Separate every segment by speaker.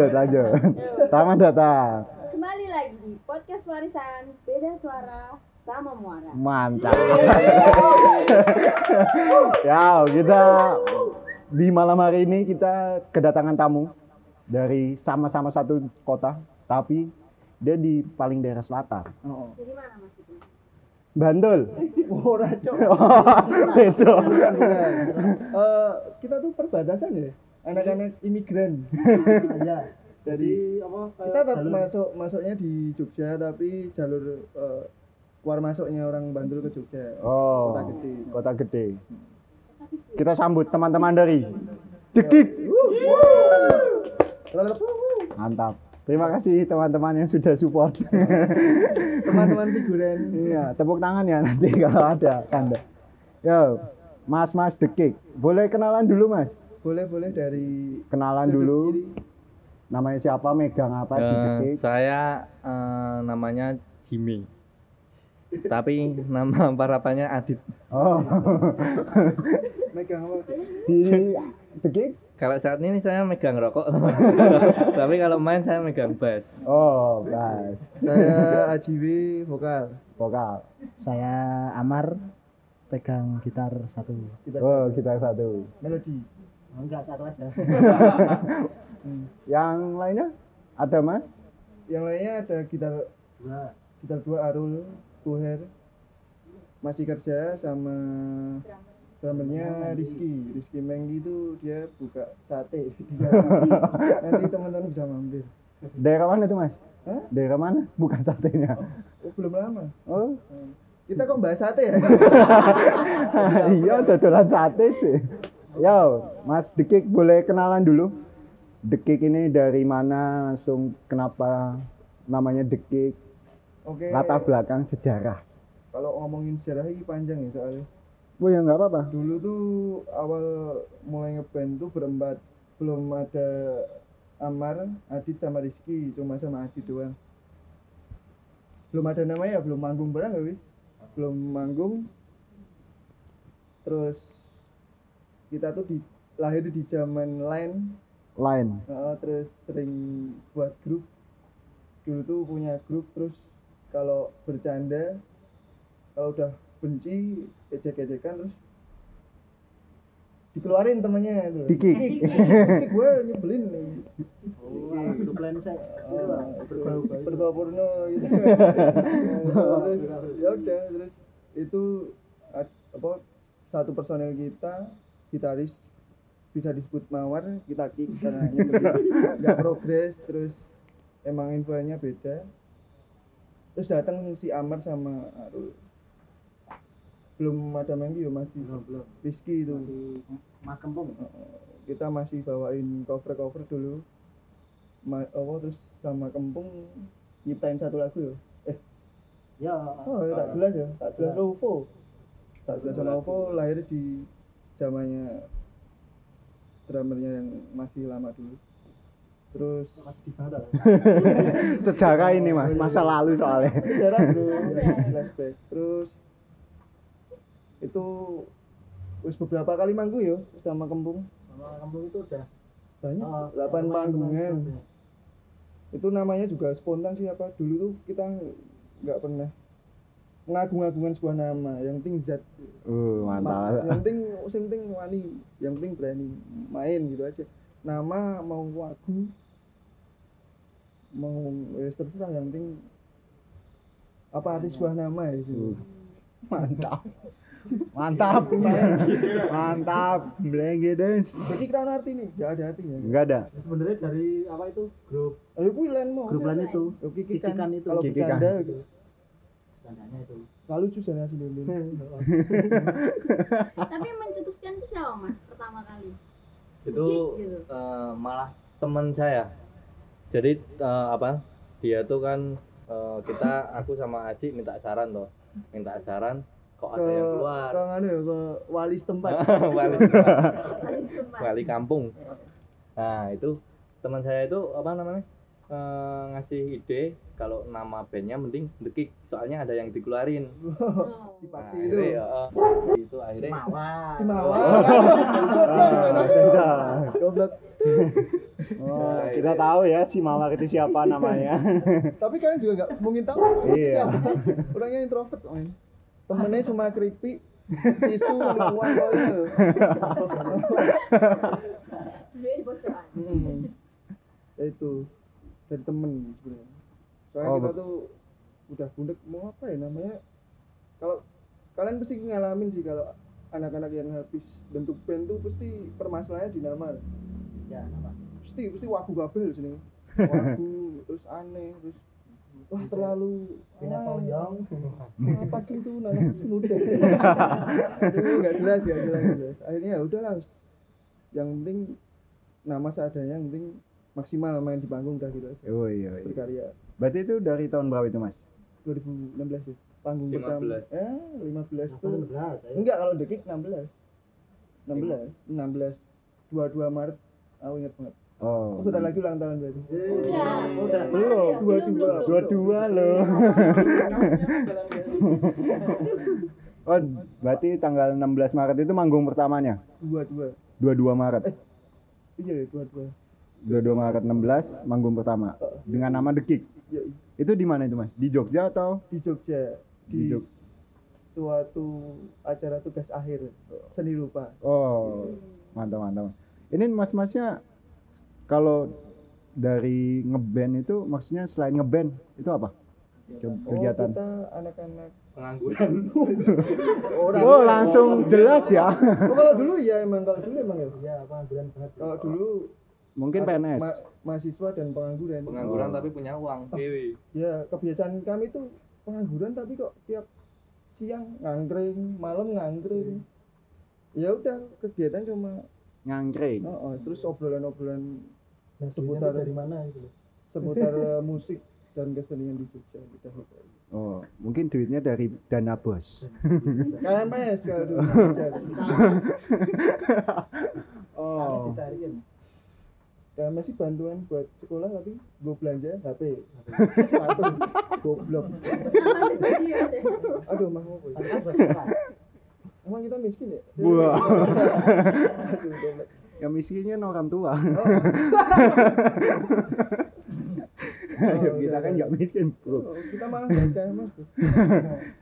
Speaker 1: lanjut lanjut selamat datang
Speaker 2: Kembali lagi di podcast warisan beda suara sama muara.
Speaker 1: mantap ya kita di malam hari ini kita kedatangan tamu dari sama-sama satu kota tapi dia di paling daerah selatan
Speaker 3: Oh.
Speaker 2: Jadi mana mas itu?
Speaker 1: Bantul
Speaker 3: Ora, Cok.
Speaker 1: oh itu.
Speaker 3: Eh, kita tuh perbatasan ya. Anak-anak imigran. Iya. Jadi
Speaker 4: apa
Speaker 3: kita tetap masuk masuknya di Jogja tapi jalur eh, keluar masuknya orang Bantul ke Jogja.
Speaker 1: oh
Speaker 3: Kota gede.
Speaker 1: kota gede kita sambut teman-teman dari Dekik mantap terima kasih teman-teman yang sudah support
Speaker 3: Teman-teman figuran.
Speaker 1: Iya, tepuk tangan ya nanti kalau ada tanda. Yo, Mas Mas The Cake. Boleh kenalan dulu Mas?
Speaker 3: Boleh boleh dari
Speaker 1: Kenalan
Speaker 3: sudut
Speaker 1: dulu.
Speaker 3: kiri.
Speaker 1: Namanya siapa? Megang apa Cake?
Speaker 4: saya eh, namanya Jimmy. Tapi nama parapannya Adit.
Speaker 1: Oh.
Speaker 3: Megang apa?
Speaker 1: di Cake?
Speaker 4: Kalau saat ini saya megang rokok. Tapi kalau main saya megang bass.
Speaker 1: Oh, Mas.
Speaker 3: Saya AJW vokal.
Speaker 1: Vokal.
Speaker 5: Saya Amar pegang gitar satu.
Speaker 3: Kita
Speaker 1: Oh, kita satu.
Speaker 3: melodi.
Speaker 5: Enggak satu aja.
Speaker 1: Yang lainnya? Ada Mas?
Speaker 3: Yang lainnya ada gitar
Speaker 5: Dua.
Speaker 3: gitar dua Arul, Buher, masih kerja sama drummernya Rizky Rizky Menggi itu dia buka sate nanti teman-teman bisa mampir
Speaker 1: Daerah mana tuh Mas?
Speaker 3: Hah?
Speaker 1: Daerah mana? Bukan satenya.
Speaker 3: oh belum lama
Speaker 1: Oh.
Speaker 3: kita kok bahas sate ya
Speaker 1: iya, dodolan sate sih. Yo, Mas Cake boleh kenalan dulu? Cake ini dari mana? Langsung kenapa namanya Cake?
Speaker 3: oke
Speaker 1: Latar belakang sejarah.
Speaker 3: kalau ngomongin sejarah ini panjang ya soalnya
Speaker 1: Oh ya nggak apa-apa.
Speaker 3: dulu tuh awal mulai ngeband tuh berempat belum ada Amar, Adit sama Rizky cuma sama Adit doang belum ada namanya belum manggung bareng gak belum manggung terus kita tuh di lahir di zaman line.
Speaker 1: Lain.
Speaker 3: Heeh, terus sering buat grup. Dulu tuh punya grup terus kalau bercanda kalau udah benci ejek-ejekan terus dikeluarin temennya itu.
Speaker 1: Dikik.
Speaker 3: gue nyebelin nih.
Speaker 5: Wah, grup lain saya.
Speaker 3: Oh, berbau berbau porno gitu. Terus ya udah terus itu apa satu personel kita gitaris bisa disebut mawar kita kick karena nggak progres terus emang infonya beda. Terus datang si Amar sama Arul belum ada ya masih
Speaker 5: Belum, belum.
Speaker 3: Rizky itu.
Speaker 5: Mas Kempung.
Speaker 3: kita masih bawain cover cover dulu. Ma apa terus sama Kempung nyiptain satu lagu ya eh.
Speaker 5: Ya.
Speaker 3: oh tak jelas ya tak jelas. Ovo tak jelas sama Ovo lahir di zamannya drummernya yang masih lama dulu terus
Speaker 5: Masih di bawah.
Speaker 1: Sejarah ini Mas, masa lalu soalnya.
Speaker 3: sejarah bro flashback terus itu wis beberapa kali manggung ya sama Kempung
Speaker 5: Sama Kempung itu udah.
Speaker 3: banyak
Speaker 5: Oh,
Speaker 3: delapan
Speaker 5: lumayan,
Speaker 3: panggungan
Speaker 5: lumayan.
Speaker 3: itu namanya juga spontan sih apa dulu tuh kita nggak pernah mengagung-agungkan sebuah nama yang penting zat
Speaker 1: Uh,
Speaker 3: Ma-
Speaker 1: mantap.
Speaker 3: yang penting yang penting wani yang penting berani main gitu aja nama mau lagu mau ya terserah yang penting apa arti sebuah nama ya gitu.
Speaker 1: Mantap. Mantap. Mantap. Blengge des.
Speaker 3: jadi kira arti nih nggak ada artinya
Speaker 1: Enggak ada.
Speaker 5: Ya, Sebenarnya dari apa itu grup
Speaker 3: ayo kuwi lain mau
Speaker 5: grup lain itu.
Speaker 3: Kikikan.
Speaker 5: Kikikan itu.
Speaker 3: kalau
Speaker 1: Kikikan.
Speaker 3: bercanda
Speaker 5: Candanya itu.
Speaker 3: lalu juga nasi lilin
Speaker 2: Tapi yang mencetuskan itu siapa mas pertama kali?
Speaker 4: Itu
Speaker 2: Gitu.
Speaker 4: eh, malah teman saya. Jadi eh, apa? Dia tuh kan eh, kita aku sama Aji minta saran toh. Minta saran kok
Speaker 3: ke
Speaker 4: ada yang keluar.
Speaker 3: ke anu ya ke wali setempat
Speaker 4: wali,
Speaker 2: Kali sempat.
Speaker 4: wali kampung. Nah, itu teman saya itu apa namanya? Eh, ngasih ide kalau nama bandnya mending The Kick soalnya ada yang dikeluarin
Speaker 2: Oh.
Speaker 4: Nah,
Speaker 3: itu.
Speaker 4: ya, eh, itu akhirnya.
Speaker 3: Si. Goblok.
Speaker 1: Oh, kita tahu ya si Mawar itu siapa namanya.
Speaker 3: Tapi kalian juga nggak mungkin tahu
Speaker 1: Iya.
Speaker 3: siapa. Orangnya introvert, men. Temennya cuma keripik, tisu, uang kok itu.
Speaker 2: Dia di bocoran.
Speaker 3: Ya itu dari temen sebenarnya. Soalnya
Speaker 1: Oh,
Speaker 3: kita
Speaker 1: bet-
Speaker 3: tuh udah bundek mau apa ya namanya? Kalau kalian pasti ngalamin sih kalau anak-anak yang habis bentuk band tuh pasti permasalahannya di nama.
Speaker 5: Ya, apa?
Speaker 3: Pasti pasti wagu kabel sini. Wagu terus aneh terus wah terlalu
Speaker 5: Bina
Speaker 3: ah,
Speaker 5: toyong.
Speaker 3: apa sih itu nanas muda itu nggak jelas ya jelas jelas akhirnya ya udahlah yang penting nama seadanya yang penting maksimal main di panggung udah gitu aja
Speaker 1: Oh iya, iya.
Speaker 3: berkarya
Speaker 1: Berarti itu dari tahun berapa itu, Mas?
Speaker 3: 2016 ya panggung
Speaker 4: 15.
Speaker 3: pertama eh 15 tuh
Speaker 5: 16 ya.
Speaker 3: enggak kalau dekik 16 16 16 22 Maret aku ingat banget
Speaker 1: Oh.
Speaker 3: bentar lagi ulang tahun berarti
Speaker 2: Udah.
Speaker 5: Udah.
Speaker 1: Belum.
Speaker 3: dua-dua
Speaker 1: Dua-dua loh. oh, berarti tanggal 16 Maret itu manggung pertamanya.
Speaker 3: dua-dua
Speaker 1: 22 Maret.
Speaker 3: iya ya dua-dua
Speaker 1: 22 Maret 16 manggung pertama dengan nama The Kick. Itu di mana itu, Mas? Di Jogja atau?
Speaker 3: di Jogja
Speaker 1: Di
Speaker 3: di,
Speaker 1: Jog-
Speaker 3: suatu acara tugas akhir seni rupa
Speaker 1: Oh, mantap mantap. Ini mas-masnya kalau dari ngeband itu maksudnya selain ngeband itu apa?
Speaker 3: Oh
Speaker 1: Kegiatan.
Speaker 3: kita anak-anak
Speaker 4: pengangguran
Speaker 3: orang
Speaker 1: Oh, langsung jelas ya.
Speaker 3: oh, kalau dulu ya emang kalau dulu emang ya
Speaker 5: Ya, pengangguran banget.
Speaker 3: kalau dulu
Speaker 1: Mungkin PNS.
Speaker 3: ma- mahasiswa dan pengangguran
Speaker 4: pengangguran
Speaker 1: Oh.
Speaker 4: tapi punya uang dewi
Speaker 3: ya kebiasaan kami tuh pengangguran tapi kok tiap siang ngangkring malam ngangkring ya udah kegiatan cuma
Speaker 1: Ngangkring.
Speaker 3: oh, oh, terus obrolan-obrolan
Speaker 5: Nah,
Speaker 3: seputar
Speaker 5: seputar dari mana itu?
Speaker 3: seputar eh, musik dan kesenian di Jogja gitu.
Speaker 1: Oh, mungkin duitnya dari dana bos.
Speaker 3: KMS kalau dulu.
Speaker 5: Harus
Speaker 1: Oh.
Speaker 5: Dicariin.
Speaker 3: KMS sih bantuan buat sekolah tapi gue belanja HP sepatu goblok aduh mah mau emang kita miskin ya goblok
Speaker 1: Yang miskinnya orang tua.
Speaker 3: oh, Oh,
Speaker 1: kita kan nggak miskin, bro.
Speaker 3: oh, kita malah tuh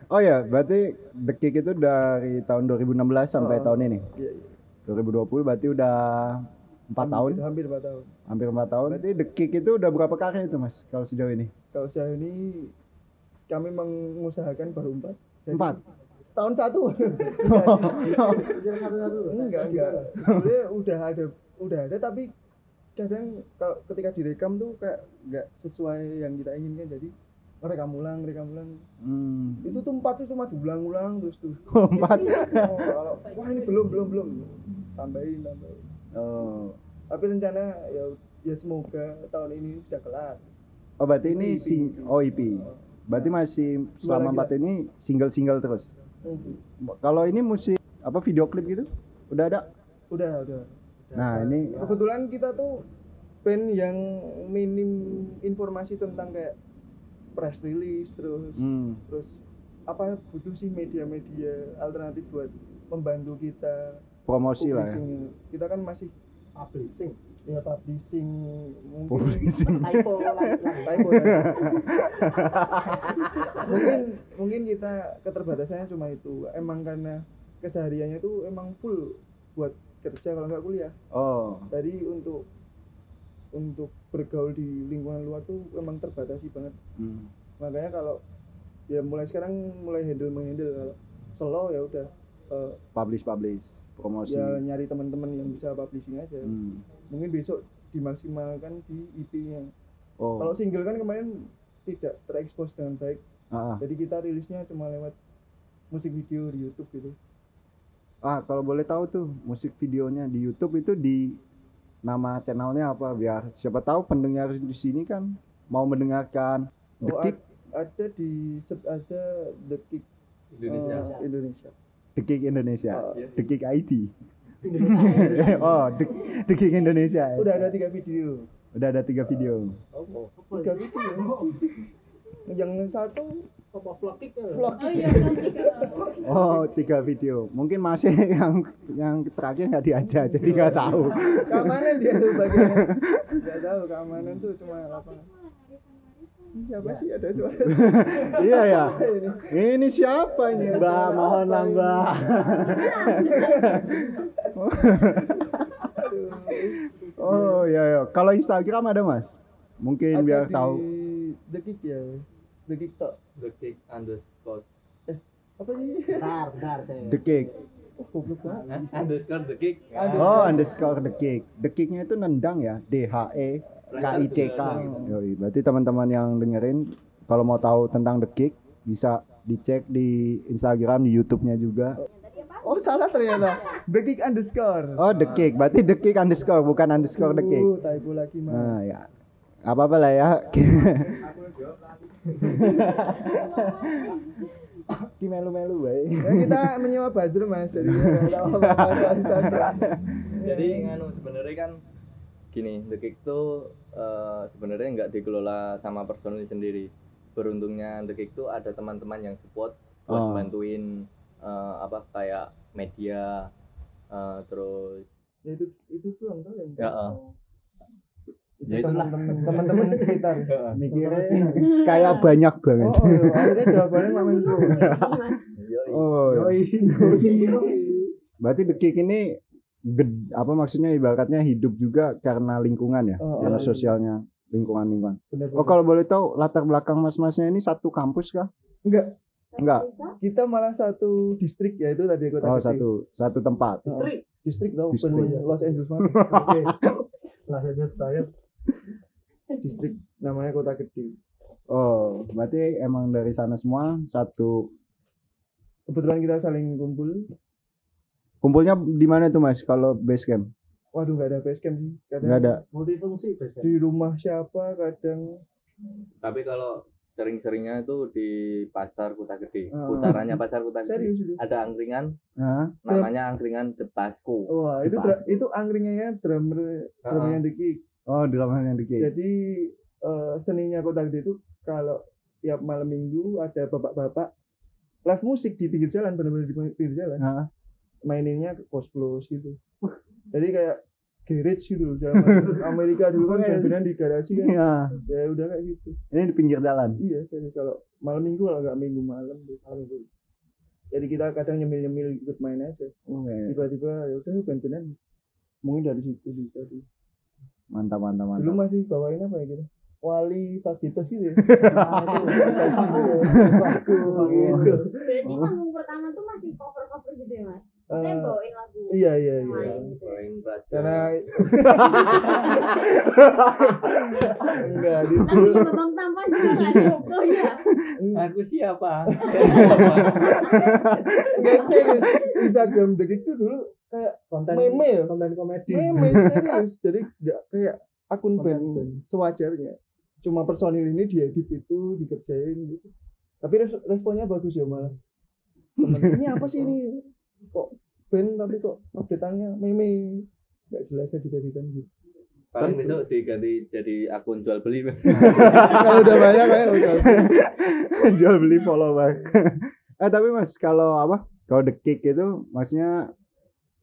Speaker 1: Oh ya, berarti The Kick itu dari tahun 2016 sampai
Speaker 3: Oh.
Speaker 1: tahun ini.
Speaker 3: iya iya
Speaker 1: 2020 berarti udah empat tahun,
Speaker 3: hampir, 4 tahun
Speaker 1: hampir empat tahun. Berarti The Kick itu udah berapa karya itu mas? Kalau sejauh ini?
Speaker 3: kalau sejauh ini kami mengusahakan baru empat Jadi,
Speaker 1: Empat?
Speaker 3: setahun satu
Speaker 5: satu-satu.
Speaker 3: enggak enggak sebenarnya udah ada udah ada tapi kadang kalau ketika direkam tuh kayak nggak sesuai yang kita inginkan jadi rekam ulang rekam ulang
Speaker 1: Hmm.
Speaker 3: itu tuh empat tuh cuma diulang-ulang terus tuh
Speaker 1: Oh, empat.
Speaker 3: oh, kalau wah ini belum belum belum tambahin tambahin
Speaker 1: Oh.
Speaker 3: tapi rencana ya ya semoga tahun ini bisa kelar
Speaker 1: Oh berarti ini
Speaker 3: EP.
Speaker 1: sing oh EP. Berarti masih selama empat ini single-single terus. Kalau ini musik apa video klip gitu? Udah ada?
Speaker 3: udah udah
Speaker 1: Nah, ini
Speaker 3: kebetulan kita tuh band yang minim informasi tentang kayak press release terus
Speaker 1: hmm,
Speaker 3: terus apa butuh sih media-media alternatif buat membantu kita
Speaker 1: promosi lah ya.
Speaker 3: kita kan masih
Speaker 5: Publishing.
Speaker 3: ya publishing mungkin
Speaker 1: Publishing.
Speaker 5: Typo lah.
Speaker 3: typo mungkin mungkin kita keterbatasannya cuma itu emang karena kesehariannya tuh emang full buat kerja kalau nggak kuliah
Speaker 1: Oh.
Speaker 3: jadi untuk untuk bergaul di lingkungan luar tuh emang terbatasi banget
Speaker 1: Hmm.
Speaker 3: makanya kalau ya mulai sekarang mulai handle menghandle kalau solo ya udah eh,
Speaker 1: Publish publish promosi.
Speaker 3: ya nyari teman-teman yang bisa publishing aja.
Speaker 1: Hmm.
Speaker 3: mungkin besok dimaksimalkan di EP-nya
Speaker 1: Oh.
Speaker 3: kalau single kan kemarin tidak terekspos dengan baik.
Speaker 1: Ah,
Speaker 3: jadi kita rilisnya cuma lewat musik video di YouTube gitu.
Speaker 1: Ah, kalau boleh tahu tuh musik videonya di YouTube itu di nama channelnya apa? Biar siapa tahu pendengar di sini kan mau mendengarkan The
Speaker 3: oh, ada di ada The Kick
Speaker 4: Indonesia.
Speaker 3: eh, Indonesia
Speaker 1: The Kick Indonesia,
Speaker 3: Oh.
Speaker 1: The Kick ID.
Speaker 5: Indonesia.
Speaker 1: oh, The, The Kick Indonesia.
Speaker 3: udah ada tiga video
Speaker 1: Udah ada tiga video.
Speaker 3: tiga video yang satu
Speaker 5: Apa vlog kick ya?
Speaker 3: vlog
Speaker 2: Oh iya, cantik.
Speaker 1: Oh, tiga video. Mungkin masih yang yang terakhir nggak diajak, jadi nggak tahu.
Speaker 3: keamanan dia tuh bagian nggak tahu keamanan tuh cuma lapangan siapa sih ada suara
Speaker 1: iya ya. Ini siapa ini, Mbak? Mohonlah, Mbak. oh iya ya. Kalau Instagram ada mas? Mungkin
Speaker 3: Ada
Speaker 1: biar
Speaker 3: di
Speaker 1: tahu.
Speaker 3: The Kick ya The Kick tok
Speaker 4: The kick underscore
Speaker 3: apa sih
Speaker 5: Bentar, bentar saya.
Speaker 1: The Kick.
Speaker 3: oh
Speaker 4: underscore the kick.
Speaker 1: Oh, underscore The Kick. The Kicknya itu nendang ya. D H E K I C K. Yoi, berarti teman-teman yang dengerin kalau mau tahu tentang The Kick bisa dicek di Instagram, di YouTube-nya juga.
Speaker 3: oh salah ternyata The Kick underscore
Speaker 1: Oh, The Kick. Berarti The Kick underscore bukan underscore The Kick.
Speaker 3: Uh, typo lagi mah
Speaker 1: Nah, ya. Apa apa lah ya. Ki melu-melu bae.
Speaker 3: Ya, kita menyewa buzzer mas jadi
Speaker 4: jadi nganu sebenarnya kan gini the kick tuh eh, sebenarnya nggak dikelola sama personil sendiri beruntungnya the kick tuh ada teman-teman yang support buat
Speaker 1: Oh.
Speaker 4: bantuin eh, apa kayak media eh, terus
Speaker 3: ya itu itu doang tuh yang
Speaker 4: ya
Speaker 3: itu
Speaker 4: Ya,
Speaker 3: teman-teman sekitar
Speaker 1: Mikirnya kayak banyak banget.
Speaker 3: oh iya, akhirnya jawabannya mama itu
Speaker 2: Mas.
Speaker 4: yoi.
Speaker 1: Oh.
Speaker 3: yoi
Speaker 1: Berarti The Kick ini ged- apa maksudnya ibaratnya hidup juga karena lingkungan ya,
Speaker 3: Oh,
Speaker 1: karena
Speaker 3: iya.
Speaker 1: sosialnya lingkungan-lingkungan.
Speaker 3: Bener,
Speaker 1: Oh, kalau boleh tahu latar belakang mas-masnya ini satu kampus kah?
Speaker 3: enggak
Speaker 1: Enggak.
Speaker 3: kita malah satu distrik ya itu tadi kota
Speaker 1: Oh, satu satu tempat.
Speaker 3: Oh, distrik tau
Speaker 1: Distrik.
Speaker 3: bukan Los Angeles banget
Speaker 5: Oke. Lah saja saya.
Speaker 3: distrik namanya kota gede
Speaker 1: Oh, berarti emang dari sana semua satu
Speaker 3: kebetulan kita saling kumpul
Speaker 1: kumpulnya di mana tuh Mas kalau base camp?
Speaker 3: waduh nggak ada base camp sih kadang
Speaker 1: Enggak ada.
Speaker 5: Multifungsi biasanya.
Speaker 3: di rumah siapa kadang
Speaker 4: tapi kalau sering-seringnya itu di pasar Kota Gede
Speaker 3: Oh.
Speaker 4: putarannya pasar Kota Gede
Speaker 3: serius
Speaker 4: ada angkringan
Speaker 1: Hah?
Speaker 4: namanya angkringan The Pasco
Speaker 3: wah itu itu angkringannya drummer drummernya The Kick
Speaker 1: Oh, yang The Kick.
Speaker 3: jadi eh, seninya kota gede itu kalau tiap malam minggu ada bapak-bapak live musik di pinggir jalan benar-benar di pinggir jalan
Speaker 1: Hah?
Speaker 3: Maininnya cosplay gitu jadi kayak garage gitu loh zaman Amerika dulu kan band-bandan di garasi kan
Speaker 1: Iya.
Speaker 3: ya udah kayak gitu
Speaker 1: Ini di pinggir jalan.
Speaker 3: iya serius kalau malam minggu kalau nggak minggu malam di malam minggu jadi kita kadang nyemil-nyemil ikut main aja
Speaker 1: Oke.
Speaker 3: tiba-tiba ya udah band-bandan mungkin dari situ juga sih
Speaker 1: Mantap, mantap,
Speaker 3: dulu
Speaker 1: mantap.
Speaker 3: masih bawain apa ya gitu wali Fagitas gitu ya itu, gitu.
Speaker 2: Berarti panggung pertama tuh masih cover-cover gitu ya, Mas? Saya bawain lagu.
Speaker 3: iya iya iya.
Speaker 2: main gitu.
Speaker 3: Karena enggak di
Speaker 2: Lagunya Babang Tampan juga iya.
Speaker 4: aku siapa?
Speaker 3: Enggak serius. Instagram detik itu dulu kayak
Speaker 5: Konten
Speaker 3: meme ya.
Speaker 5: konten komedi.
Speaker 3: meme serius. Jadi enggak kayak akun band sewajarnya. Cuma personil ini diedit itu dikerjain gitu. Tapi res- responnya bagus ya malah. Ini apa sih ini kok band tapi kok update-annya meme nggak jelasnya diberikan gitu
Speaker 4: paling besok diganti jadi akun jual beli
Speaker 3: kalau udah banyak kayak udah
Speaker 1: Jual beli follower. eh tapi Mas, kalau apa? Kalau The Kick itu maksudnya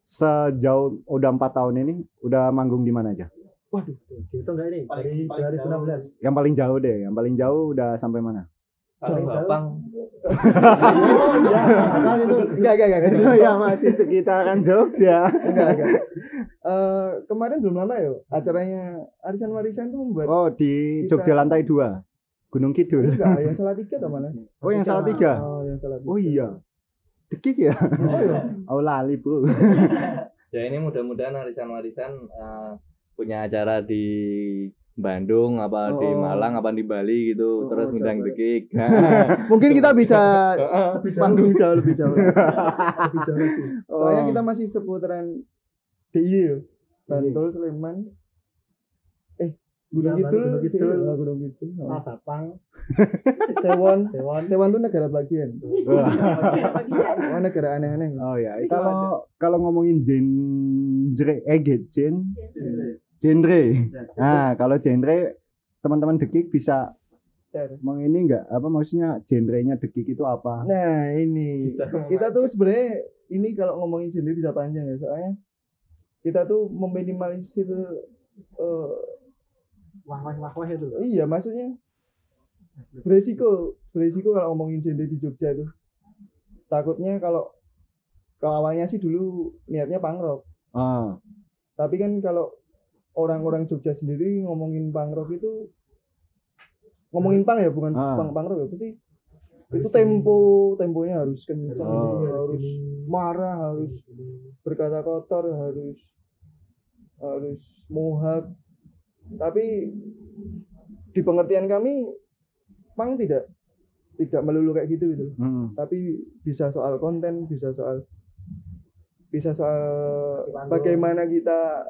Speaker 1: sejauh udah empat tahun ini udah manggung di mana aja?
Speaker 3: waduh
Speaker 5: Gitu enggak ini? Dari 2016.
Speaker 1: Yang paling jauh deh, yang paling jauh udah sampai mana?
Speaker 4: Paling
Speaker 3: oh itu enggak enggak enggak
Speaker 1: itu
Speaker 3: enggak
Speaker 1: ya masih sekitaran Jogja.
Speaker 3: enggak, enggak. Eh, kemarin belum lama ya acaranya arisan warisan tuh membuat
Speaker 1: Oh di
Speaker 3: Kita-
Speaker 1: Jogja lantai dua, Gunung Kidul.
Speaker 3: enggak yang salah tiga atau mana
Speaker 1: Oh yang salah tiga.
Speaker 3: oh yang salah tiga
Speaker 1: Oh iya, The Kick ya?
Speaker 3: oh iya
Speaker 1: Oh lali bro.
Speaker 4: ya ini mudah-mudahan arisan-warisan eh, punya acara di Bandung apa di
Speaker 3: Oh.
Speaker 4: Malang apa di Bali
Speaker 3: Oh,
Speaker 4: gitu terus ngundang
Speaker 3: coba.
Speaker 4: The Kick
Speaker 3: mungkin kita bisa
Speaker 5: Lebih jauh.
Speaker 3: panggung jauh lebih jauh
Speaker 5: Lebih jauh lagi.
Speaker 3: soalnya
Speaker 1: Oh.
Speaker 3: kita masih seputaran DIY ya Bantul Sleman eh Gunung
Speaker 5: Iya,
Speaker 3: Kidul
Speaker 5: Gunung Kidul.
Speaker 3: Iya, Gunung Kidul Oh.
Speaker 5: Matapang,
Speaker 3: Sewon
Speaker 5: Sewon.
Speaker 3: Sewon tuh negara bagian oh negara aneh-aneh
Speaker 1: Oh ya, kalau kalau ngomongin genre eh ge- gen genre. Nah, kalau genre teman-teman dekik bisa
Speaker 3: Share.
Speaker 1: mau ini enggak apa maksudnya genrenya dekik itu apa?
Speaker 3: Nah ini
Speaker 4: Kita
Speaker 3: kita tuh sebenarnya ini kalau ngomongin genre bisa panjang ya soalnya kita tuh meminimalisir eh,
Speaker 5: Wah wah wah wah itu loh.
Speaker 3: iya maksudnya beresiko beresiko kalau ngomongin genre di Jogja itu takutnya kalau kalau awalnya sih dulu niatnya punk rock
Speaker 1: Ah,
Speaker 3: tapi kan kalau orang-orang Jogja sendiri ngomongin punk rock itu ngomongin punk ya bukan
Speaker 1: Ah.
Speaker 3: punk punk rock ya pasti itu tempo temponya harus kencang
Speaker 1: Oh.
Speaker 3: harus marah harus berkata kotor harus harus mohak tapi di pengertian kami punk tidak tidak melulu kayak gitu gitu
Speaker 1: hmm.
Speaker 3: tapi bisa soal konten bisa soal bisa soal bagaimana kita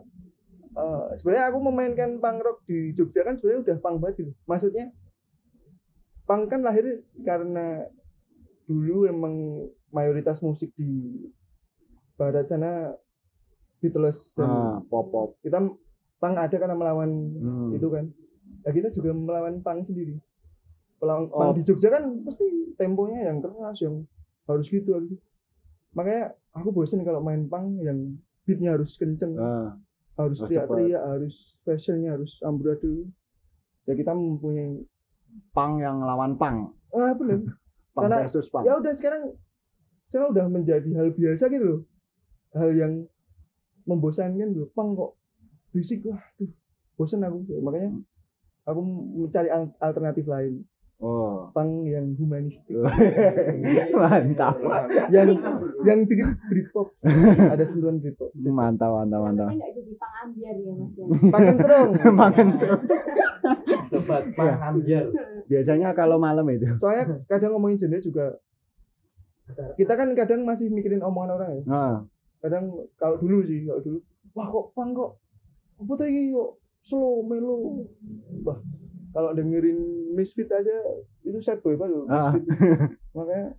Speaker 3: eh, sebenarnya aku memainkan punk rock di Jogja kan sebenarnya udah punk banget gitu maksudnya punk kan lahir karena dulu emang mayoritas musik di barat sana Beatles dan
Speaker 1: Ah, pop pop.
Speaker 3: kita punk ada karena melawan
Speaker 1: Hmm.
Speaker 3: itu kan ya kita juga melawan punk sendiri Pelang,
Speaker 1: Oh.
Speaker 3: punk di Jogja kan pasti temponya yang keras yang harus gitu harus gitu. makanya aku bosen kalau main punk yang beatnya harus kenceng
Speaker 1: Ah,
Speaker 3: harus teriak-teriak harus fashionnya harus amburadul. Ya kita mempunyai
Speaker 1: pang yang lawan pang.
Speaker 3: ah
Speaker 1: Pang
Speaker 3: Karena-
Speaker 1: versus pang.
Speaker 3: ya udah sekarang sekarang udah menjadi hal biasa gitu loh. Hal yang membosankan loh. Pang kok berisik. Wah tuh bosan aku. Ya, makanya aku mencari al- alternatif lain
Speaker 1: Oh.
Speaker 3: pang yang humanistik
Speaker 1: mantap.
Speaker 3: yang yang dikit Britpop ada sentuhan Britpop
Speaker 1: Mantap, mantap, mantap.
Speaker 2: Tapi nggak jadi pang ambiar ya mas ya.
Speaker 3: pakai terong
Speaker 1: Makan terus.
Speaker 4: sobat pang ambiar.
Speaker 1: Biasanya kalau malam itu.
Speaker 3: soalnya kadang ngomongin genre juga kita kan kadang masih mikirin omongan orang ya
Speaker 1: Nah,
Speaker 3: kadang kalau dulu sih kalau dulu wah kok pang kok apa tuh ini kok slow melo wah kalau dengerin Misfit aja itu sad boy pak loh
Speaker 1: Ah.
Speaker 3: Misfit makanya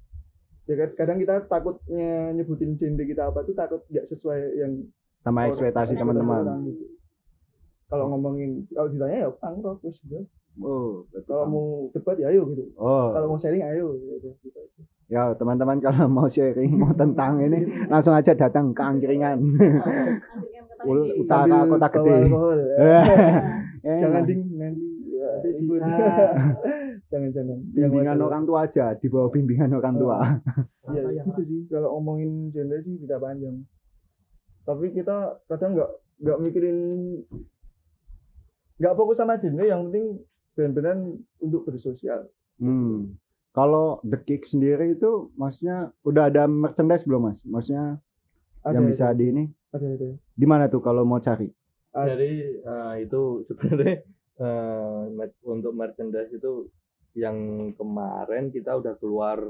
Speaker 3: ya kad- kadang kita takutnya nyebutin genre kita apa tuh takut nggak sesuai yang
Speaker 1: sama ekspektasi teman-teman.
Speaker 3: gitu. kalau ngomongin kalau ditanya ya pang rock terus udah.
Speaker 1: Oh,
Speaker 3: kalau mau debat ya ayo gitu
Speaker 1: Oh,
Speaker 3: kalau mau sharing ayo gitu, gitu.
Speaker 1: ya teman-teman kalau mau sharing mau tentang ini langsung aja datang ke angkringan. Utara kota gede.
Speaker 3: ya. Jangan ding nanti jangan jangan.
Speaker 1: Bimbingan orang tua aja, di bawah bimbingan orang tua.
Speaker 3: ya gitu sih. Kalau ngomongin genre sih bisa panjang. Tapi kita kadang nggak nggak mikirin nggak fokus sama genre yang penting benar-benar untuk bersosial.
Speaker 1: Hmm. Kalau The Kick sendiri itu maksudnya udah ada merchandise belum Mas? Maksudnya
Speaker 3: ada
Speaker 1: yang bisa
Speaker 3: ada,
Speaker 1: di ini?
Speaker 3: Ada ada.
Speaker 1: Di mana tuh kalau mau cari?
Speaker 4: Jadi eh, itu sebenarnya mer- untuk merchandise itu yang kemarin kita udah keluar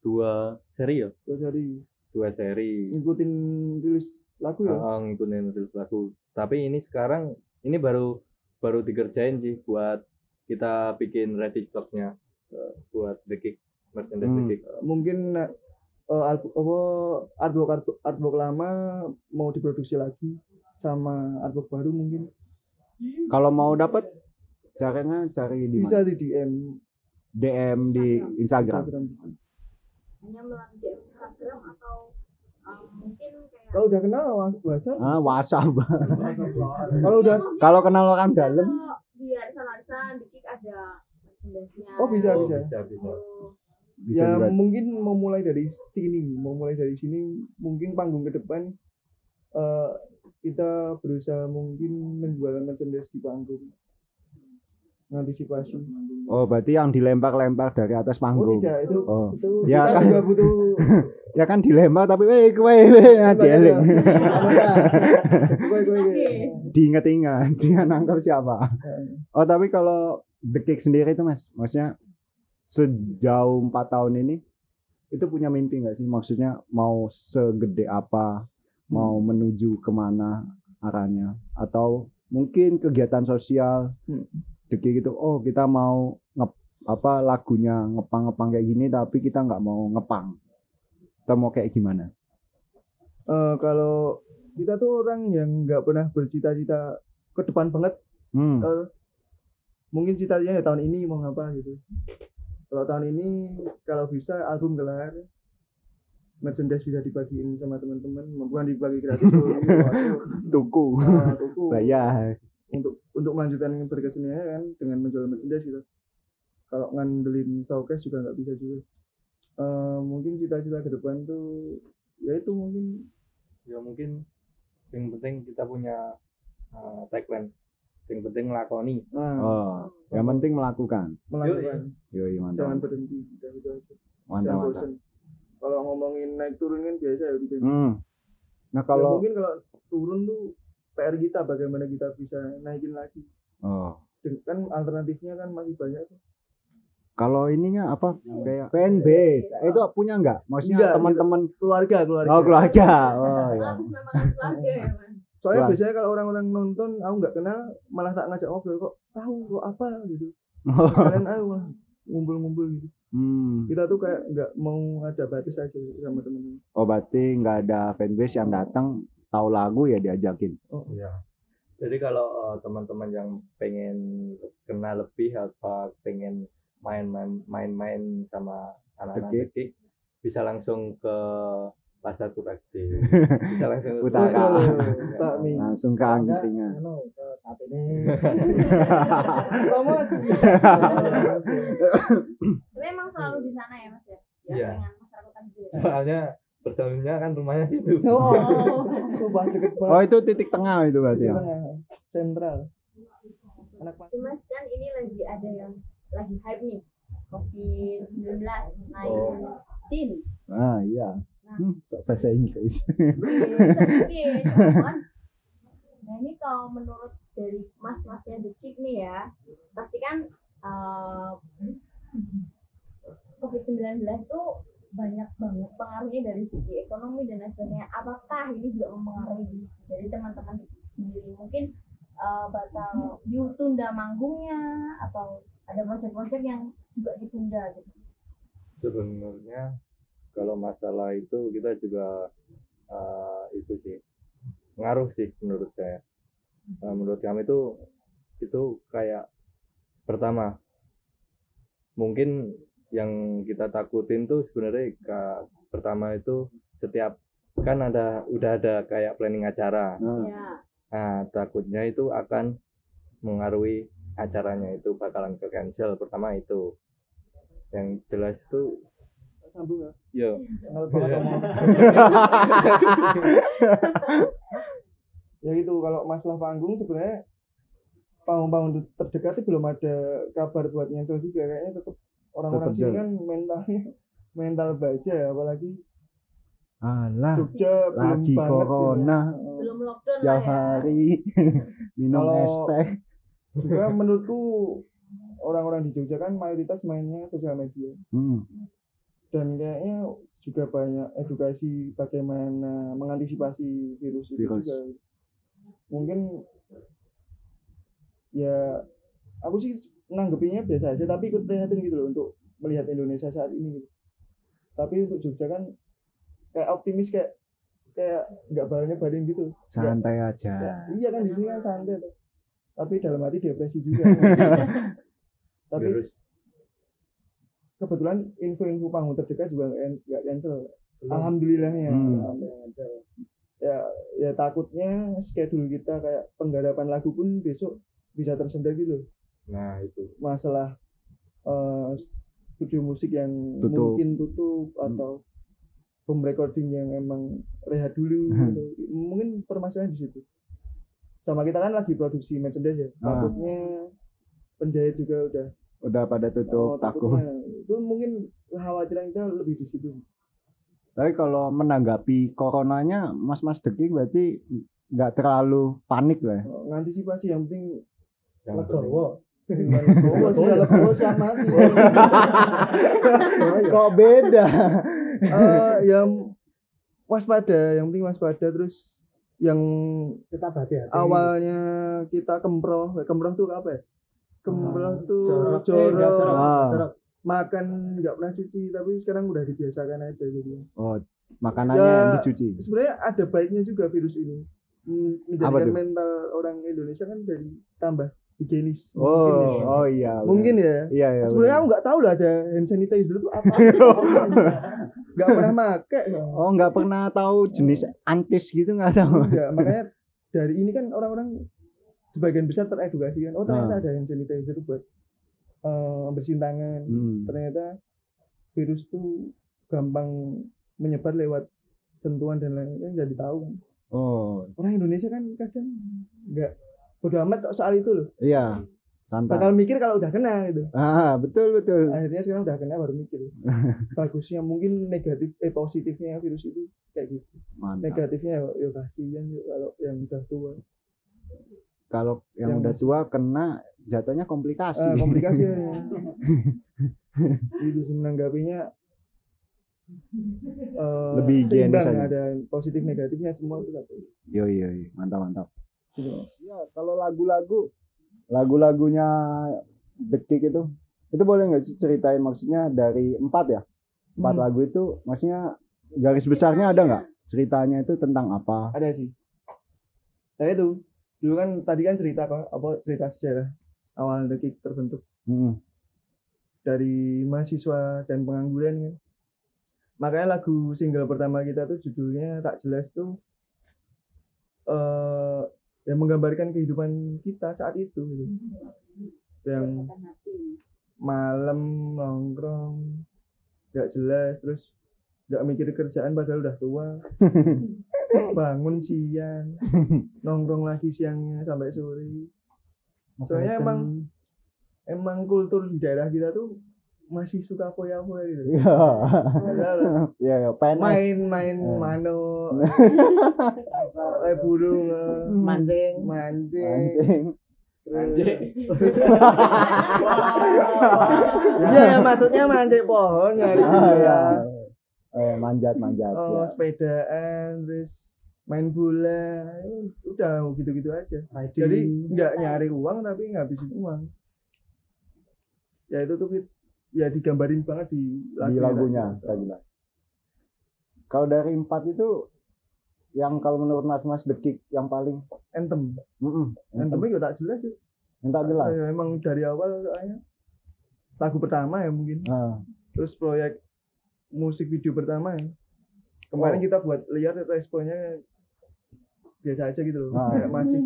Speaker 4: dua seri ya,
Speaker 3: terus hari
Speaker 4: dua seri.
Speaker 3: ngikutin rilis lagu ya
Speaker 4: Ah, ngikutin rilis lagu. Tapi ini sekarang ini baru baru dikerjain sih buat kita bikin ready stocknya eh, buat the kick merchandise
Speaker 1: Hmm.
Speaker 4: the kick.
Speaker 3: mungkin album apa artwork artwork, artwork lama mau diproduksi lagi sama artwork baru mungkin
Speaker 1: Kalau mau dapat caranya cari di
Speaker 3: bisa di DM
Speaker 1: DM di Instagram.
Speaker 3: Instagram.
Speaker 2: Hanya melalui DM Instagram atau um, mungkin kayak
Speaker 3: kalau udah kenal WhatsApp
Speaker 1: Ah, WhatsApp.
Speaker 3: kalau udah
Speaker 2: Ya,
Speaker 1: Kalau kenal orang dalam
Speaker 2: di arisan-arisan di Kik ada merchandise-nya.
Speaker 3: Oh, bisa,
Speaker 4: Oh,
Speaker 3: bisa.
Speaker 4: bisa bisa.
Speaker 2: Oh,
Speaker 1: bisa
Speaker 3: ya
Speaker 1: juga.
Speaker 3: mungkin mau mulai dari sini mau mulai dari sini mungkin panggung ke depan eh, kita berusaha mungkin menjual merchandise di panggung mengantisipasi
Speaker 1: Oh, berarti yang dilempar-lempar dari atas
Speaker 3: oh
Speaker 1: panggung.
Speaker 3: tidak itu
Speaker 1: Oh.
Speaker 3: itu
Speaker 1: Ya, kan.
Speaker 3: juga butuh
Speaker 1: Ya kan dilempar tapi weh kowe weh dieling.
Speaker 3: Kowe, kowe, kowe.
Speaker 1: Diinget-inget dia nangkap siapa. Oh, tapi kalau The Kick sendiri itu Mas, maksudnya sejauh empat tahun ini itu punya mimpi nggak sih? Maksudnya mau segede apa, mau menuju ke mana arahnya, atau mungkin kegiatan sosial,
Speaker 3: Hmm.
Speaker 1: The Kick itu, oh kita mau ngep apa lagunya ngepang-ngepang kayak gini, tapi kita nggak mau ngepang. Kita mau kayak gimana?
Speaker 3: Eh, kalau kita tuh orang yang nggak pernah bercita-cita ke depan banget
Speaker 1: Hmm.
Speaker 3: eh, mungkin cita-citanya ya tahun ini mau ngapa gitu kalau tahun ini kalau bisa album kelar merchandise bisa dibagiin sama teman-teman bukan dibagi gratis
Speaker 1: Tuku.
Speaker 3: eh, tuku.
Speaker 1: Bayar.
Speaker 3: untuk untuk melanjutkan berkesenian kan dengan menjual merchandise gitu. Kalau ngandelin showcase juga nggak bisa juga. Eh, mungkin cita-cita ke depan tuh ya itu mungkin.
Speaker 4: Ya mungkin yang penting kita punya uh, tagline. Yang penting ngelakoni.
Speaker 3: Nah,
Speaker 1: Oh, yang penting melakukan.
Speaker 3: melakukan.
Speaker 1: Yoi,
Speaker 3: jangan
Speaker 1: mantap.
Speaker 3: berhenti. Udah gitu aja
Speaker 1: Mantap,
Speaker 3: jangan
Speaker 1: mantap.
Speaker 3: Kalau ngomongin naik turun kan biasa ya gitu
Speaker 1: Hmm. Nah,
Speaker 3: Ya,
Speaker 1: kalau
Speaker 3: mungkin kalau turun tuh PR kita bagaimana kita bisa naikin lagi
Speaker 1: oh,
Speaker 3: kan alternatifnya kan masih banyak tuh.
Speaker 1: kalau ininya apa kayak fanbase itu punya nggak? Maksudnya teman-teman
Speaker 3: keluarga keluarga
Speaker 1: oh keluarga. Oh ya.
Speaker 2: Namakan keluarga ya mas
Speaker 3: soalnya
Speaker 1: Keluarga.
Speaker 3: biasanya kalau orang-orang nonton aku nggak kenal malah tak ngajak ngobrol kok tahu kok apa gitu
Speaker 1: Oh.
Speaker 3: sekalian aku ngumpul-ngumpul gitu
Speaker 1: Hmm.
Speaker 3: kita tuh kayak nggak mau ada batas aja gitu sama temen-temen
Speaker 1: Oh berarti nggak ada fanbase yang datang tahu lagu ya diajakin.
Speaker 3: oh
Speaker 4: Iya. Jadi kalau uh, teman-teman yang pengen kenal lebih atau pengen main-main main-main sama anak-anak bisa langsung ke pasar Kutakti. bisa langsung ke
Speaker 1: Utara.
Speaker 3: Betul, Pak Mi.
Speaker 1: Langsung ke angkringan.
Speaker 5: Anu, ke saat ini
Speaker 3: promosi
Speaker 2: Tapi emang selalu di sana ya mas ya Ya
Speaker 4: Iya.
Speaker 2: ya?
Speaker 4: Soalnya personilnya kan rumahnya situ.
Speaker 3: oh
Speaker 2: Oh
Speaker 3: sumpah deket banget
Speaker 1: Oh itu titik tengah itu berarti ya.
Speaker 3: sentral anak
Speaker 2: mas kan ini lagi ada yang lagi hype nih COVID-19 naik
Speaker 1: Ah iya. Hmm, bahasa Inggris.
Speaker 2: sedikit cuman. Nah ini kalau menurut dari mas-masnya Kick nih ya pasti kan eh, COVID-19 tuh banyak banget pengaruhnya dari segi ekonomi dan lain sebagainya. Apakah ini juga mempengaruhi dari teman-teman sendiri? Mungkin eh, bakal ditunda manggungnya atau ada proyek-proyek yang juga ditunda gitu.
Speaker 4: Sebenarnya kalau masalah itu kita juga uh, itu sih ngaruh sih menurut saya. Uh, menurut kami itu itu kayak pertama mungkin yang kita takutin tuh sebenarnya ka- pertama itu setiap kan ada udah ada kayak planning acara
Speaker 1: Nah,
Speaker 2: ya
Speaker 4: Nah, takutnya itu akan mengaruhi acaranya itu bakalan ke cancel. Pertama itu. Yang jelas itu
Speaker 3: sambung ya
Speaker 4: ya
Speaker 3: kenal banget ngomong ya gitu kalau masalah panggung sebenarnya panggung-panggung terdekat itu belum ada kabar buat nyensel juga kayaknya tetap orang-orang sini kan mentalnya mental baja ya apalagi
Speaker 1: Alah,
Speaker 3: Jogja belum
Speaker 1: lagi corona.
Speaker 3: ya.
Speaker 2: belum lockdown
Speaker 1: setiap
Speaker 2: lah ya
Speaker 1: hari minum
Speaker 3: Kalau-
Speaker 1: es teh.
Speaker 3: juga menurutku orang-orang di Jogja kan mayoritas mainnya sosial media
Speaker 1: Hmm.
Speaker 3: Dan kayaknya juga banyak edukasi bagaimana mengantisipasi virus itu
Speaker 1: Virus.
Speaker 3: juga mungkin ya aku sih nanggepinnya biasa aja tapi ikut prihatin gitu loh untuk melihat Indonesia saat ini gitu. tapi untuk Jogja kan kayak optimis kayak kayak nggak barangnya baring gitu
Speaker 1: Santai aja.
Speaker 3: nggak- iya kan di sini kan santai tuh tapi dalam hati depresi juga tapi
Speaker 4: virus
Speaker 3: kebetulan info-info panggung terdekat juga nggak cancel alhamdulillahnya
Speaker 1: Hmm.
Speaker 3: nggak cancel ya ya takutnya schedule kita kayak penggarapan lagu pun besok bisa tersendat gitu
Speaker 4: nah itu
Speaker 3: masalah eh, studio musik yang
Speaker 1: Tutup.
Speaker 3: mungkin tutup atau home recording yang emang rehat dulu
Speaker 1: Hmm.
Speaker 3: gitu. mungkin permasalahan di situ sama kita kan lagi produksi merchandise ya
Speaker 1: Ah.
Speaker 3: takutnya penjahit juga udah
Speaker 1: Udah pada tutup
Speaker 3: oh,
Speaker 1: takut.
Speaker 3: Itu mungkin kekhawatiran kita lebih di situ
Speaker 1: Tapi kalau menanggapi coronanya, Mas-Mas Deki berarti nggak terlalu panik lah. ya?
Speaker 3: Oh, ngantisipasi yang penting
Speaker 4: yang penting
Speaker 5: legowo
Speaker 3: legowo ya
Speaker 1: Kok beda?
Speaker 3: Eh, yang waspada yang penting waspada terus yang
Speaker 5: kita berhati-hati
Speaker 3: awalnya kita kemproh kemproh tuh apa ya kemproh tuh
Speaker 5: jorok eh,
Speaker 3: jorok
Speaker 5: enggak jorok
Speaker 1: Ah.
Speaker 5: jorok
Speaker 3: makan nggak pernah cuci tapi sekarang udah dibiasakan aja gitu
Speaker 1: Oh, makanannya
Speaker 3: Ya.
Speaker 1: yang dicuci.
Speaker 3: sebenarnya ada baiknya juga virus ini mm,
Speaker 1: Apa
Speaker 3: menjadikan mental orang Indonesia kan jadi tambah higienis
Speaker 1: Oh,
Speaker 3: mungkin ya.
Speaker 1: oh iya.
Speaker 3: mungkin ya
Speaker 1: Iya, iya.
Speaker 3: sebenarnya aku nggak tahu lah ada hand sanitizer itu apa nggak pernah make
Speaker 1: Oh, nggak pernah tahu jenis antis gitu nggak tahu.
Speaker 3: Enggak, makanya dari ini kan orang-orang sebagian besar teredukasi kan oh ternyata
Speaker 1: Ah.
Speaker 3: ada hand sanitizer buat eh, bersihin tangan
Speaker 1: Hmm.
Speaker 3: ternyata virus tuh gampang menyebar lewat sentuhan dan lain-lain jadi tahu kan
Speaker 1: Oh,
Speaker 3: orang Indonesia kan kadang nggak bodo amat soal itu loh
Speaker 1: iya. Santai.
Speaker 3: bakal mikir kalau udah kena gitu
Speaker 1: Ah, betul betul.
Speaker 3: akhirnya sekarang udah kena baru mikir bagusnya mungkin negatif eh positifnya virus itu kayak gitu
Speaker 1: Mantap.
Speaker 3: negatifnya ya, ya kasihan kalau yang udah tua
Speaker 1: Kalau yang
Speaker 3: Yang
Speaker 1: udah tua kena jatuhnya komplikasi.
Speaker 3: Ah, komplikasinya itu sih menanggapinya eh,
Speaker 1: Lebih higienis aja.
Speaker 3: ada positif negatifnya semua itu satu
Speaker 1: Yo yo yo, mantap mantap.
Speaker 3: Gitu, Mas.
Speaker 1: Ya, kalau lagu-lagu lagu-lagunya Kick itu itu boleh nggak sih ceritain maksudnya dari empat ya empat
Speaker 3: Hmm.
Speaker 1: lagu itu maksudnya garis besarnya ada nggak ceritanya itu tentang apa
Speaker 3: ada sih nah itu dulu kan tadi kan cerita apa apa cerita sejarah awal The Kick terbentuk
Speaker 1: Hmm.
Speaker 3: dari mahasiswa dan pengangguran kan makanya lagu single pertama kita tuh judulnya tak jelas tuh eh yang menggambarkan kehidupan kita saat itu gitu. yang malam nongkrong nggak jelas terus nggak mikir kerjaan padahal udah tua bangun siang nongkrong lagi siangnya sampai sore soalnya emang emang kultur di daerah kita tuh masih suka foya-foya gitu
Speaker 1: Iya.
Speaker 3: Padahal
Speaker 1: Iya, ya, PNS.
Speaker 3: main-main
Speaker 1: Eh.
Speaker 3: mano eh burung
Speaker 5: Mancing.
Speaker 3: mancing.
Speaker 1: Anjing.
Speaker 3: Iya ya maksudnya mancing pohon nyari
Speaker 1: Ah,
Speaker 3: buah.
Speaker 1: ya. Eh, manjat manjat.
Speaker 3: Oh,
Speaker 1: ya.
Speaker 3: sepedaan terus main bola udah gitu-gitu aja.
Speaker 5: Riding.
Speaker 3: jadi nggak nyari uang tapi ngabisin uang. Ya itu tuh ya digambarin banget di
Speaker 1: Di lagunya lah. Kalau dari empat itu yang kalau menurut Mas Mas Kick yang paling?
Speaker 3: Anthem.
Speaker 1: Mm-mm,
Speaker 3: anthem juga tak jelas ya
Speaker 1: yang tak jelas.
Speaker 3: Ya, emang dari awal soalnya. Lagu pertama ya mungkin.
Speaker 1: Ah,
Speaker 3: terus proyek musik video pertama ya. Kemarin
Speaker 1: Oh.
Speaker 3: kita buat lihat responnya biasa aja gitu loh.
Speaker 1: Ah.
Speaker 3: kayak masih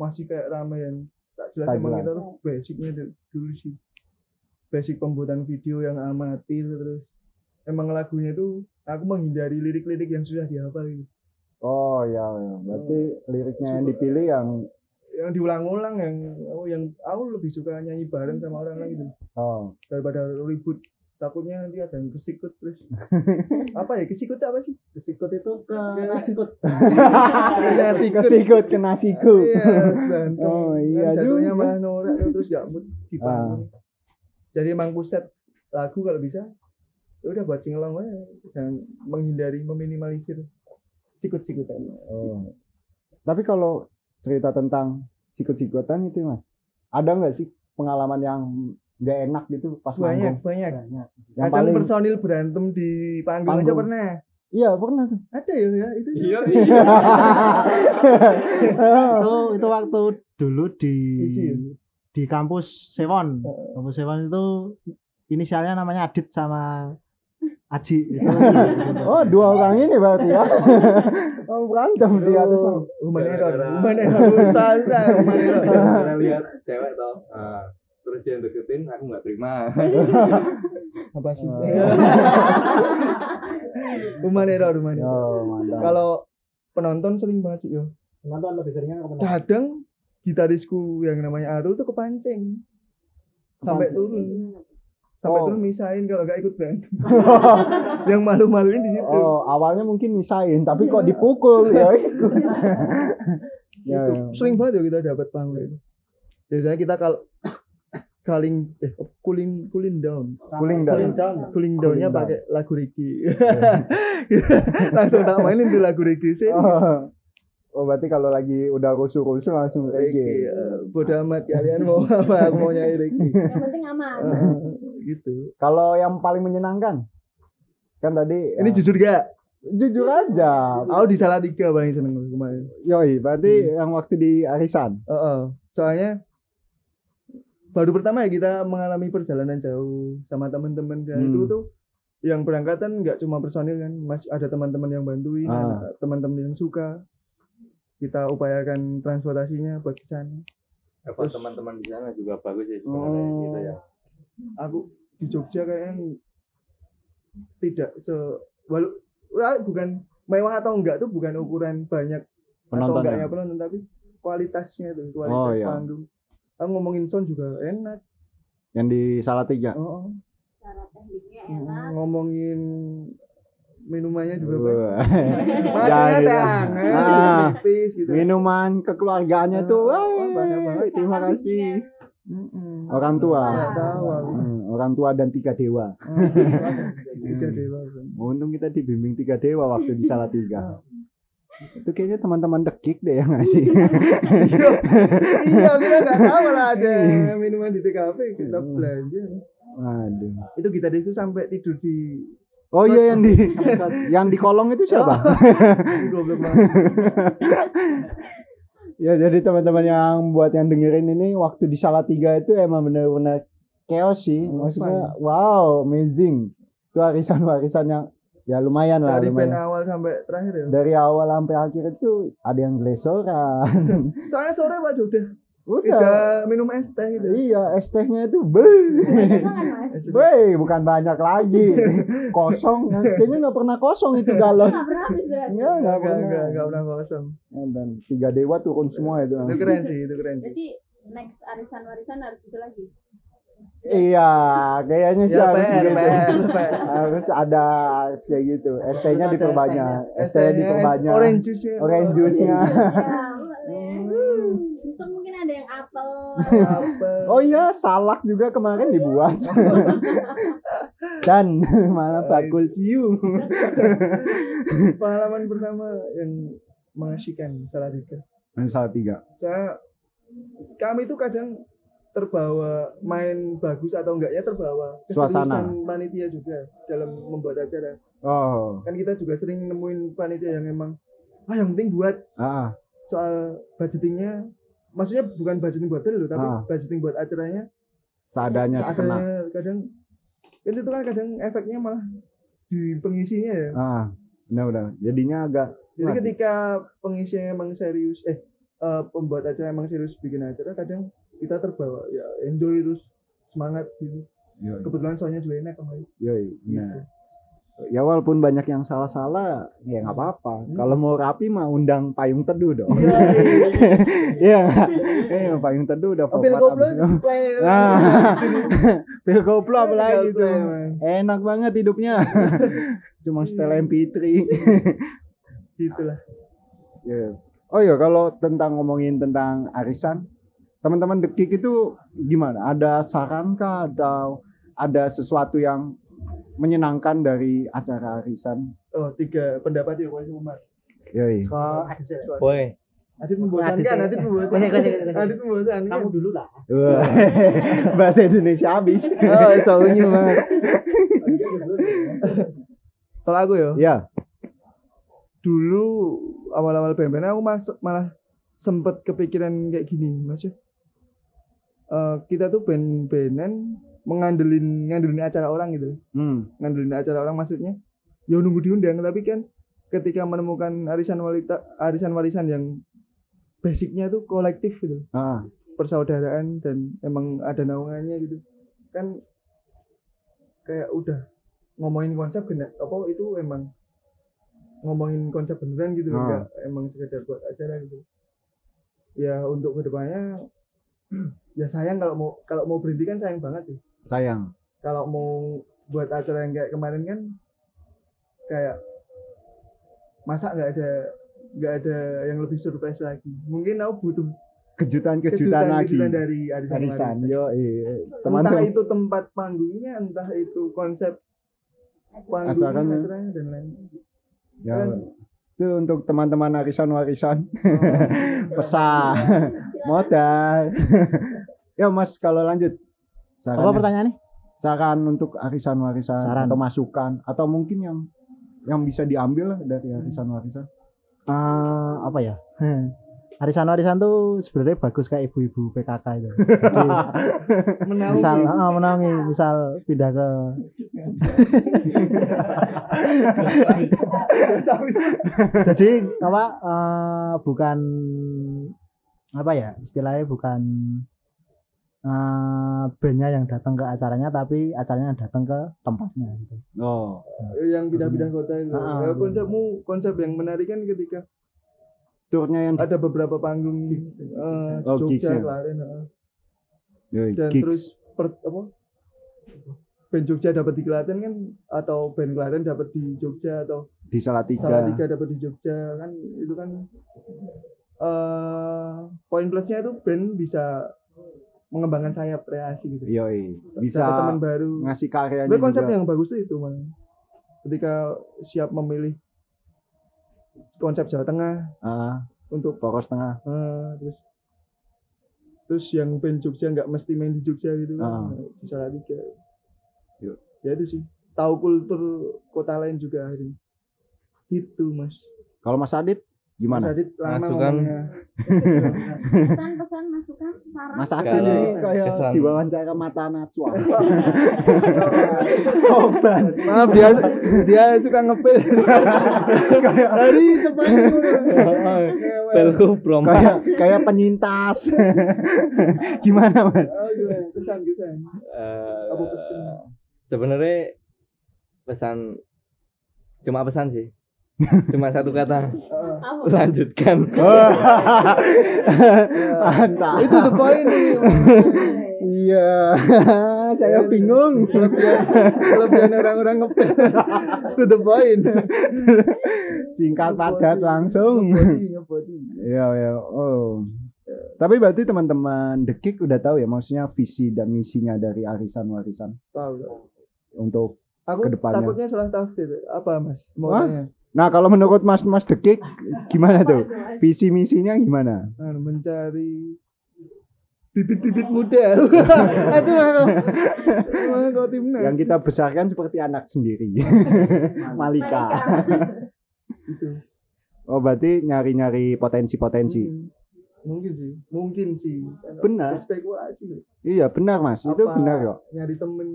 Speaker 3: masih kayak ramean tak jelas
Speaker 1: Tak
Speaker 3: emang kita tuh basicnya dulu sih. Basic pembuatan video yang amatir terus. Emang lagunya tuh aku menghindari lirik-lirik yang sudah dihafal gitu.
Speaker 1: Oh ya, ya. berarti liriknya yang dipilih yang
Speaker 3: yang diulang-ulang yang oh yang aku lebih suka nyanyi bareng sama orang lain gitu.
Speaker 1: Oh.
Speaker 3: Daripada ribut takutnya nanti ada yang kesikut terus apa ya kesikut apa sih
Speaker 5: Kesikut itu ke kesikut.
Speaker 1: kesikut kena siku.
Speaker 3: Iya.
Speaker 1: Oh,
Speaker 3: Kan
Speaker 1: iya
Speaker 3: jatuhnya
Speaker 1: juga.
Speaker 3: malah norak terus gak mood di.
Speaker 1: Ah.
Speaker 3: Jadi emang puset lagu kalau bisa ya udah buat singelong aja dan menghindari meminimalisir sikut-sikutan.
Speaker 1: Oh. Tapi kalau cerita tentang sikut-sikutan itu mas, ada nggak sih pengalaman yang nggak enak gitu pas
Speaker 3: Banyak,
Speaker 1: manggung?
Speaker 3: banyak.
Speaker 5: Banyak.
Speaker 1: Yang
Speaker 3: Kadang
Speaker 1: paling
Speaker 3: personil berantem di panggung, aja
Speaker 1: Panggung.
Speaker 3: pernah.
Speaker 1: iya pernah tuh.
Speaker 3: Ada ya, ya itu.
Speaker 4: Iya,
Speaker 5: itu itu waktu dulu di
Speaker 3: Isi ya?
Speaker 5: di kampus Sewon. Kampus Sewon itu inisialnya namanya Adit sama Aji. Itu,
Speaker 1: oh dua orang ini berarti ya. oh berantem di atas.
Speaker 3: Oh, Human error, human error, human error.
Speaker 4: Karena lihat cewek toh, ah, terus dia yang deketin, aku nggak terima.
Speaker 3: Apa sih?
Speaker 1: Oh.
Speaker 3: error, human error.
Speaker 1: Oh mantap.
Speaker 3: Kalau penonton sering banget sih yo.
Speaker 5: Nonton lebih seringnya ke
Speaker 3: kadang gitarisku yang namanya Arul tuh kepancing sampai turun sampai
Speaker 1: Oh.
Speaker 3: turun misain kalau gak ikut band yang malu-maluin di situ
Speaker 1: Oh awalnya mungkin misain, tapi kok dipukul ya ikut. ya,
Speaker 3: Itu
Speaker 1: ya.
Speaker 3: sering banget ya kita dapat panggung itu biasanya kita kalau kaling eh cooling cooling down
Speaker 1: Cooling down.
Speaker 5: Cooling down.
Speaker 3: cooling downnya
Speaker 1: down.
Speaker 3: pakai lagu reggae langsung tak mainin tuh lagu reggae sih
Speaker 1: Oh. Oh berarti kalau lagi udah rusuh-rusuh langsung
Speaker 3: reggae
Speaker 1: reggae.
Speaker 3: eh, bodo amat kalian mau apa aku mau nyanyi reggae
Speaker 2: yang penting aman
Speaker 3: Eh, gitu
Speaker 1: Kalau yang paling menyenangkan kan tadi
Speaker 3: ini
Speaker 1: ya,
Speaker 3: jujur gak
Speaker 1: jujur aja.
Speaker 3: Aku di salah tiga paling seneng kemarin.
Speaker 1: Yoi, berarti yang waktu di arisan.
Speaker 3: Heeh. Soalnya baru pertama ya kita mengalami perjalanan jauh sama teman-teman dan
Speaker 1: Hmm.
Speaker 3: itu tuh yang berangkatan nggak cuma personil kan, masih ada teman-teman yang bantuin,
Speaker 1: Ah.
Speaker 3: teman-teman yang suka. Kita upayakan transportasinya buat ke sana.
Speaker 4: Apa teman-teman di sana juga bagus sih sebenarnya
Speaker 3: Oh.
Speaker 4: gitu ya.
Speaker 3: Aku di Jogja kayaknya tidak se walau wah, bukan mewah atau enggak tuh bukan ukuran banyak atau
Speaker 1: Penontonnya.
Speaker 3: enggaknya penonton tapi kualitasnya tuh kualitas
Speaker 1: Oh, iya.
Speaker 3: panggung. Aku ngomongin sound juga enak.
Speaker 1: Yang di Salatiga.
Speaker 3: Oh,
Speaker 2: Cara tekniknya enak.
Speaker 3: ngomongin minumannya juga baik.
Speaker 1: Wah.
Speaker 3: Maksudnya
Speaker 1: Jangan
Speaker 3: teh
Speaker 1: bilang.
Speaker 3: hangat,
Speaker 1: Ah.
Speaker 3: tipis gitu.
Speaker 1: Minuman kekeluargaannya tuh.
Speaker 3: Ah,
Speaker 1: wah,
Speaker 3: banyak banget.
Speaker 1: Terima kasih.
Speaker 3: Mm-mm.
Speaker 1: Orang tua. Hmm, orang tua dan tiga dewa.
Speaker 3: Oh, Tiga dewa. kan.
Speaker 1: Untung kita dibimbing tiga dewa waktu di Salatiga. Itu kayaknya teman-teman dekik deh yang ngasih.
Speaker 3: Iya, kita nggak tahu lah ada minuman di TKP kita belanja.
Speaker 1: Waduh.
Speaker 3: Itu kita itu sampai tidur di
Speaker 1: Oh iya yang di yang di kolong itu siapa?
Speaker 3: banget.
Speaker 1: Ya jadi teman-teman yang buat yang dengerin ini waktu di Salatiga itu emang bener-bener chaos sih.
Speaker 3: Oh,
Speaker 1: Maksudnya wow, amazing. Itu warisan-warisan yang ya lumayan lah.
Speaker 3: Dari band
Speaker 1: lumayan.
Speaker 3: awal sampai terakhir ya.
Speaker 1: Dari awal sampai akhir itu ada yang glesoran.
Speaker 3: Soalnya sore waduh udah
Speaker 1: Udah.
Speaker 3: udah minum es teh gitu.
Speaker 1: Iya, es tehnya itu be. Be, bukan banyak lagi. Kosong. Kayaknya nggak pernah kosong itu galon.
Speaker 2: Nggak pernah habis berarti.
Speaker 1: Enggak, nggak
Speaker 3: Enggak,
Speaker 1: pernah.
Speaker 3: enggak, enggak pernah kosong.
Speaker 1: Ya, Dan tiga dewa turun semua itu.
Speaker 3: Itu keren sih, itu keren sih.
Speaker 2: Berarti next arisan warisan harus itu lagi.
Speaker 1: Iya, kayaknya sih
Speaker 3: Ya,
Speaker 1: harus
Speaker 3: PR,
Speaker 1: gitu.
Speaker 3: PR, PR.
Speaker 1: Harus ada kayak gitu. ST-nya diperbanyak.
Speaker 3: ST-nya.
Speaker 1: Diperbanyak.
Speaker 3: Orange juice-nya.
Speaker 1: Orange juice-nya.
Speaker 2: Ya, boleh. Besok mungkin ada yang apel.
Speaker 1: Oh iya, salak juga kemarin dibuat. Dan malah bakul ciu.
Speaker 3: Pengalaman pertama yang mengasyikan salah tiga.
Speaker 1: Salah tiga.
Speaker 3: Saya kami itu kadang terbawa main bagus atau enggaknya terbawa
Speaker 1: Suasana.
Speaker 3: panitia juga dalam membuat acara.
Speaker 1: Oh,
Speaker 3: Kan kita juga sering nemuin panitia yang emang ah yang penting buat
Speaker 1: ah,
Speaker 3: soal budgetingnya maksudnya bukan budgeting buat dulu tapi
Speaker 1: Ah.
Speaker 3: budgeting buat acaranya
Speaker 1: seadanya sekena.
Speaker 3: kadang kan itu kan kadang efeknya malah di pengisinya ya
Speaker 1: Ah, benar benar. Jadinya agak
Speaker 3: jadi ketika pengisinya emang serius eh eh, pembuat acara emang serius bikin acara kadang kita terbawa ya enjoy terus semangat gitu
Speaker 1: Yoi,
Speaker 3: kebetulan soalnya juga enak kemarin
Speaker 1: yoi,
Speaker 3: gitu.
Speaker 1: nah. Ya walaupun banyak yang salah-salah, ya nggak apa-apa.
Speaker 3: Hmm.
Speaker 1: Kalau mau rapi mah undang payung teduh dong.
Speaker 3: Iya,
Speaker 1: Iya? Iya payung teduh udah
Speaker 3: Pil play.
Speaker 1: Nah, pil
Speaker 3: Tinggal
Speaker 1: itu.
Speaker 3: play, man.
Speaker 1: Enak banget hidupnya. Cuma setel MP3.
Speaker 3: Gitulah.
Speaker 1: Ya. Oh iya kalau tentang ngomongin tentang arisan, teman-teman dekik itu gimana? Ada saran kah atau ada sesuatu yang menyenangkan dari acara arisan?
Speaker 3: Oh, tiga pendapat ya Wais Umar.
Speaker 1: Yoi.
Speaker 5: Ada sih?
Speaker 6: Boy,
Speaker 3: Adit membosankan,
Speaker 5: Adit,
Speaker 3: Adit
Speaker 5: ya.
Speaker 3: membosankan.
Speaker 5: Kasih.
Speaker 3: Adit membosankan.
Speaker 5: Kamu dulu lah.
Speaker 1: Bahasa Indonesia habis.
Speaker 3: Oh, soalnya banget. Kalau aku ya,
Speaker 1: ya.
Speaker 3: dulu awal-awal band-band aku mas, malah sempet kepikiran kayak gini, Mas. Eh, kita tuh band-bandan mengandelin ngandelin acara orang gitu.
Speaker 1: Hmm.
Speaker 3: Ngandelin acara orang maksudnya ya nunggu diundang tapi kan ketika menemukan arisan walita arisan warisan yang basicnya tuh kolektif gitu.
Speaker 1: Ah,
Speaker 3: persaudaraan dan emang ada naungannya gitu kan kayak udah ngomongin konsep bener apa itu emang ngomongin konsep beneran gitu
Speaker 1: Ah.
Speaker 3: enggak emang sekedar buat acara gitu ya untuk ke depannya ya sayang kalau mau kalau mau berhenti kan sayang banget sih
Speaker 1: sayang.
Speaker 3: kalau mau buat acara yang kayak kemarin kan kayak masa nggak ada nggak ada yang lebih surprise lagi mungkin aku butuh
Speaker 1: Kejutan-kejutan lagi.
Speaker 3: kejutan dari arisan,
Speaker 1: Arisan,
Speaker 3: warisan.
Speaker 1: yo, iya.
Speaker 3: entah
Speaker 1: Teman-teman.
Speaker 3: itu tempat panggungnya entah itu konsep panggungnya
Speaker 1: Acaranya.
Speaker 3: acaranya dan lain
Speaker 1: Ya,
Speaker 3: kan
Speaker 1: itu untuk teman-teman arisan-warisan
Speaker 3: oh,
Speaker 1: pesan modal. ya Mas kalau lanjut
Speaker 5: Apa
Speaker 1: saran
Speaker 5: pertanyaannya?
Speaker 1: saran untuk arisan-warisan
Speaker 5: Saran.
Speaker 1: atau masukan atau mungkin yang yang bisa diambil lah dari arisan-warisan?
Speaker 5: Eh, apa ya? Arisan-arisan tuh sebenarnya bagus kayak ibu-ibu PKK itu. Jadi,
Speaker 3: Menaungi.
Speaker 5: misal ah, menaungi, misal pindah ke jadi apa eh, bukan apa ya istilahnya bukan eh, bandnya yang datang ke acaranya tapi acaranya yang datang ke tempatnya gitu.
Speaker 1: Oh,
Speaker 3: yang pindah-pindah kota itu.
Speaker 5: Ah,
Speaker 3: Ya, konsepmu konsep yang menarik kan ketika
Speaker 1: turnya yang
Speaker 3: ada beberapa panggung di eh,
Speaker 1: Oh, gigs
Speaker 3: Jogja,
Speaker 1: ya.
Speaker 3: Eh.
Speaker 1: Yoi,
Speaker 3: dan
Speaker 1: gigs.
Speaker 3: terus per, apa band Jogja dapat di Klaten kan atau band Klaten dapat di Jogja atau
Speaker 1: di Salatiga.
Speaker 3: Salatiga dapat di Jogja kan itu kan eh poin plusnya itu band bisa mengembangkan sayap kreasi gitu Dapat
Speaker 1: bisa
Speaker 3: teman baru
Speaker 1: ngasih karyanya
Speaker 3: Sebenarnya konsep
Speaker 1: juga.
Speaker 3: yang bagus tuh itu man. ketika siap memilih konsep Jawa Tengah
Speaker 1: Ah,
Speaker 3: untuk
Speaker 1: poros tengah.
Speaker 3: eh, terus terus yang band Jogja nggak mesti main di Jogja gitu
Speaker 1: Ah.
Speaker 3: kan di Salatiga
Speaker 1: Yuk.
Speaker 3: ya itu sih tahu kultur kota lain juga hari itu mas
Speaker 1: Kalau Mas Adit
Speaker 3: Mas
Speaker 1: gimana?
Speaker 3: Adit lama
Speaker 4: Masukan.
Speaker 2: pesan-pesan masukan saran
Speaker 1: Mas ini kayak
Speaker 4: kesan-
Speaker 1: diwawancara mata Najwa. Korban.
Speaker 3: maaf dia dia suka ngepel dari sepanjang
Speaker 4: Telku Prom.
Speaker 1: kayak kayak penyintas. gimana, Mas?
Speaker 3: oh gimana
Speaker 4: Eh,
Speaker 3: Apa pesan?
Speaker 4: sebenarnya pesan cuma pesan sih cuma satu kata lanjutkan
Speaker 1: Mantap.
Speaker 3: itu the point nih
Speaker 1: Iya, saya bingung.
Speaker 3: kelebihan kelebihan orang-orang ngepel to the point
Speaker 1: Singkat padat langsung. Iya, iya. Oh. Tapi berarti teman-teman The Kick udah tahu ya maksudnya visi dan misinya dari arisan warisan
Speaker 3: tahu
Speaker 1: untuk
Speaker 3: aku
Speaker 1: Ke depannya.
Speaker 3: takutnya salah tafsir apa mas mau
Speaker 1: Hah?
Speaker 3: tanya
Speaker 1: Nah, kalau menurut Mas Mas The Kick gimana tuh? Visi misinya gimana?
Speaker 3: Anu, mencari bibit-bibit muda
Speaker 1: Yang kita besarkan seperti anak sendiri. Malika. Oh, berarti nyari-nyari potensi-potensi.
Speaker 3: Hmm. Mungkin sih mungkin sih
Speaker 1: Benar.
Speaker 3: spekulasi
Speaker 1: Iya, benar, Mas. Itu
Speaker 3: Apa
Speaker 1: benar kok.
Speaker 3: nyari temen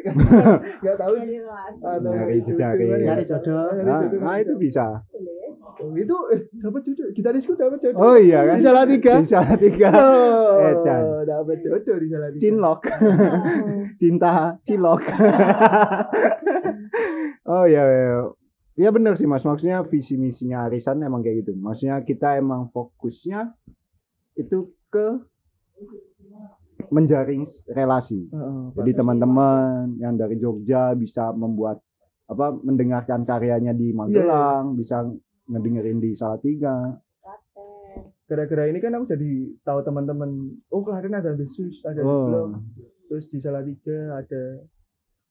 Speaker 3: nggak tahu
Speaker 2: Jadi relasi.
Speaker 3: Atau
Speaker 1: Nyari jejari.
Speaker 5: Nyari jodoh.
Speaker 3: Nyari
Speaker 1: Nah,
Speaker 3: jodoh.
Speaker 1: nah, itu bisa.
Speaker 3: Oh, itu eh dapat jodoh gitarisku dapat jodoh
Speaker 1: Oh iya kan?
Speaker 3: di salah tiga
Speaker 1: Di salah tiga.
Speaker 3: oh,
Speaker 1: Edan.
Speaker 3: dapat jodoh di salah tiga
Speaker 1: Cinlok. Cinta cilok. oh iya, iya. Iya benar sih mas, maksudnya visi misinya arisan emang kayak gitu. Maksudnya kita emang fokusnya itu ke menjaring relasi.
Speaker 3: Heeh,
Speaker 1: Jadi teman-teman yang dari Jogja bisa membuat apa mendengarkan karyanya di Magelang, bisa ngedengerin di Salatiga.
Speaker 3: Gara-gara ini kan aku jadi tahu teman-teman oh kemarin ada The Sus ada The
Speaker 1: Oh,
Speaker 3: Blok terus di Salatiga ada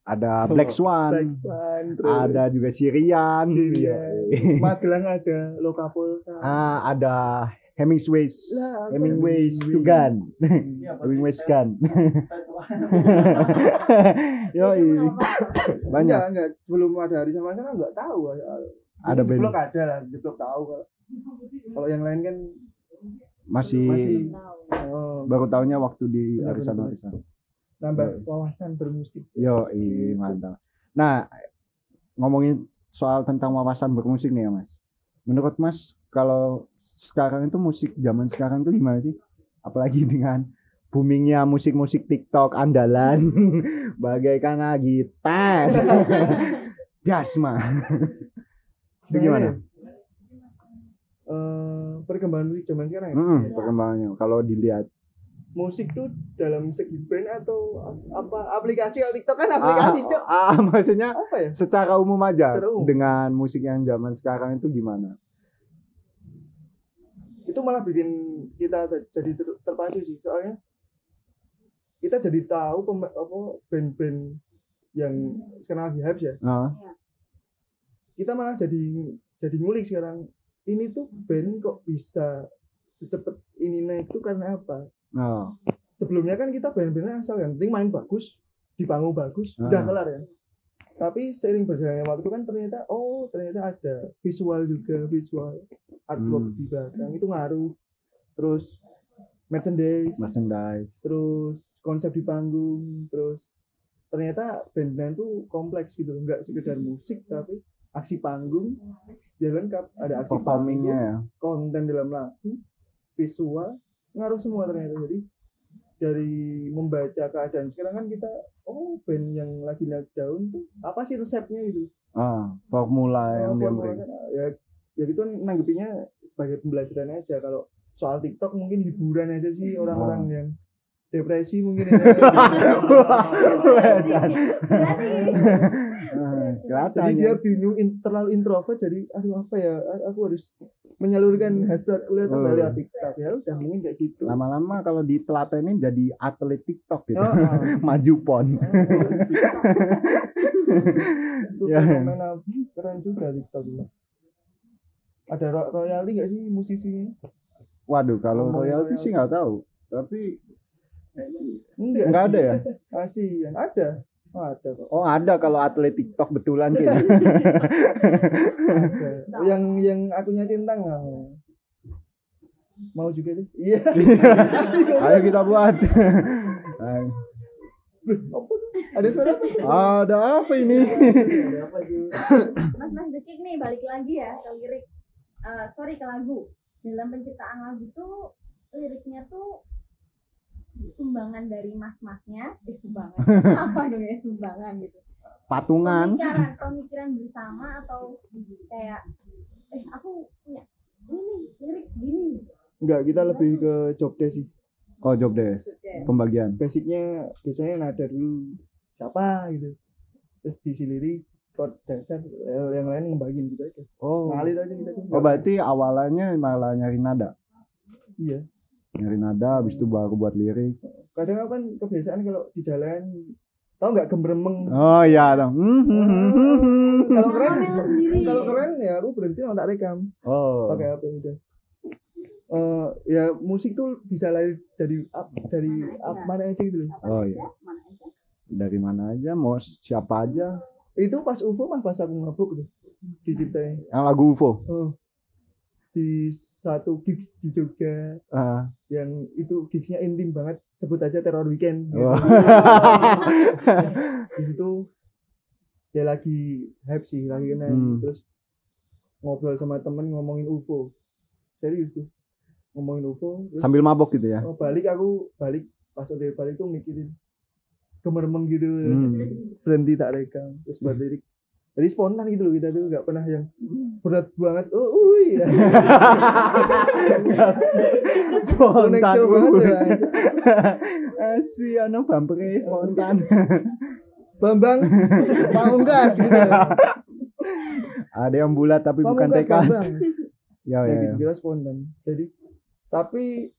Speaker 1: ada Black Swan,
Speaker 3: Black Sun terus
Speaker 1: ada juga Sirian,
Speaker 3: Sirian.
Speaker 1: Iya.
Speaker 3: Magelang ada Lokapolta
Speaker 1: ah, ada Hemingway's,
Speaker 3: Lah, apa?
Speaker 1: Hemingway's Tugan, Hemingway's Gun. Yo, banyak.
Speaker 3: Enggak enggak. Sebelum ada hari sama sama nggak tahu.
Speaker 1: Ada band.
Speaker 3: ada lah di Blok tahu kalau. Kalau yang lain kan
Speaker 1: masih,
Speaker 3: oh,
Speaker 1: baru tahunya waktu di
Speaker 3: Benar,
Speaker 1: arisan-arisan.
Speaker 3: nambah wawasan bermusik.
Speaker 1: Yo, iya, mantap. Nah, ngomongin soal tentang wawasan bermusik nih ya, Mas. Menurut Mas, kalau sekarang itu musik zaman sekarang itu gimana sih? Apalagi dengan boomingnya musik-musik TikTok andalan, bagaikan gitar, dasma. itu gimana?
Speaker 3: Eh, perkembangan musik zaman sekarang ya?
Speaker 1: Hmm, perkembangannya. Kalau dilihat,
Speaker 3: musik tuh dalam segi band atau apa? Aplikasi kalau TikTok kan aplikasi cok
Speaker 1: ah, ah, maksudnya
Speaker 3: apa ya?
Speaker 1: secara umum aja
Speaker 3: Secara umum.
Speaker 1: dengan musik yang zaman sekarang itu gimana?
Speaker 3: itu malah bikin kita jadi ter- terpacu sih soalnya kita jadi tahu apa band-band yang sekarang lagi hype ya.
Speaker 1: Ah,
Speaker 3: kita malah jadi jadi ngulik sekarang ini tuh band kok bisa secepat ini naik tuh karena apa
Speaker 1: ah,
Speaker 3: sebelumnya kan kita band-bandnya asal yang penting main bagus di panggung bagus
Speaker 1: Ah.
Speaker 3: udah kelar ya. Tapi seiring berjalannya waktu kan ternyata oh ternyata ada visual juga visual artwork
Speaker 1: Hmm.
Speaker 3: di belakang itu ngaruh. Terus merchandise.
Speaker 1: Merchandise.
Speaker 3: Terus konsep di panggung terus ternyata band-band tuh kompleks gitu nggak sekedar musik tapi aksi panggung. Ya lengkap ada aksi
Speaker 1: performingnya ya.
Speaker 3: konten dalam lagu visual ngaruh semua ternyata jadi dari membaca keadaan sekarang kan kita oh band yang lagi naik daun tuh apa sih resepnya gitu
Speaker 1: ah formula yang dia
Speaker 3: Oh,
Speaker 1: beri
Speaker 3: ya ya gitu kan nanggepinnya sebagai pembelajaran aja kalau soal TikTok mungkin hiburan aja sih orang-orang
Speaker 1: Oh.
Speaker 3: yang depresi mungkin ya.
Speaker 1: Ah, kelihatan
Speaker 3: jadi dia bingung in- terlalu introvert jadi aduh apa ya? Aku harus menyalurkan hasrat kuliah
Speaker 1: Oh.
Speaker 3: lewat TikTok. Ya udah mungkin kayak gitu.
Speaker 1: Lama-lama kalau ditelatenin jadi atlet TikTok gitu.
Speaker 3: Oh, oh.
Speaker 1: maju pon.
Speaker 3: Itu
Speaker 1: Ya.
Speaker 3: fenomena keren juga TikTok. Itu ada ro- royalty nggak sih musisinya?
Speaker 1: Waduh kalau royalti
Speaker 3: royalti.
Speaker 1: sih nggak tahu. Tapi
Speaker 3: enggak
Speaker 1: nggak ada ya?
Speaker 3: Kasihan ada oh, ada kok
Speaker 1: oh ada kalau atlet TikTok betulan gitu
Speaker 3: yang yang akunya centang nggak mau mau juga deh. Iya.
Speaker 1: Ayo kita buat.
Speaker 3: Apa ada suara apa?
Speaker 1: Ada apa ini?
Speaker 2: Mas Mas Dekik nih balik lagi ya ke lirik. Eh, sorry ke lagu. Dalam penciptaan lagu tuh liriknya tuh sumbangan dari mas-masnya eh sumbangan. Apa dong ya sumbangan gitu.
Speaker 1: Patungan.
Speaker 2: Pemikiran pemikiran bersama atau kayak eh aku punya ini lirik segini.
Speaker 3: Enggak kita lebih ke job desk sih.
Speaker 1: Oh job desk. Pembagian.
Speaker 3: Basicnya biasanya nada dulu siapa gitu. Terus diisi lirik chord dasar eh, yang lain ngebagiin gitu aja.
Speaker 1: Oh.
Speaker 3: Ngalir aja kita tuh.
Speaker 1: Oh berarti awalnya malah nyari nada?
Speaker 3: Iya
Speaker 1: nyari nada habis itu baru buat lirik.
Speaker 3: Kadang kan kebiasaan kalau di jalan tahu nggak gembremeng?
Speaker 1: Oh iya dong Hmm, hmm, hmm,
Speaker 3: kalau keren kalau keren ya aku berhenti tak rekam.
Speaker 1: Oh.
Speaker 3: Pakai apa udah. Eh, ya musik tuh bisa lari dari up dari up mana aja gitu loh.
Speaker 1: Oh iya.
Speaker 2: Mana aja
Speaker 1: dari mana aja mau siapa aja.
Speaker 3: Itu pas UFO mah pas aku ngebuk tuh diciptain.
Speaker 1: Yang lagu UFO?
Speaker 3: Oh. Di satu gigs di Jogja.
Speaker 1: Ah,
Speaker 3: yang itu gigsnya intim banget. Sebut aja teror weekend. Gitu.
Speaker 1: oh.
Speaker 3: di situ dia lagi hype sih lagi kena
Speaker 1: Hmm.
Speaker 3: terus ngobrol sama temen ngomongin UFO serius tuh. Ngomongin UFO terus
Speaker 1: sambil mabok gitu ya?
Speaker 3: Oh, balik aku balik. Pas udah balik tuh mikirin gemermeng gitu.
Speaker 1: Hmm.
Speaker 3: berhenti tak rekam. Terus buat lirik jadi spontan gitu loh kita tuh nggak pernah yang berat banget. Oh uy. Ya.
Speaker 1: spontan.
Speaker 3: Show banget ya
Speaker 1: anu bumpernya spontan.
Speaker 3: Bambang Pamungkas gitu.
Speaker 1: Ada yang bulat tapi bukan tekad.
Speaker 3: Bambang.
Speaker 1: Ya
Speaker 3: ya
Speaker 1: ya,
Speaker 3: gitu
Speaker 1: ya.
Speaker 3: spontan. Jadi tapi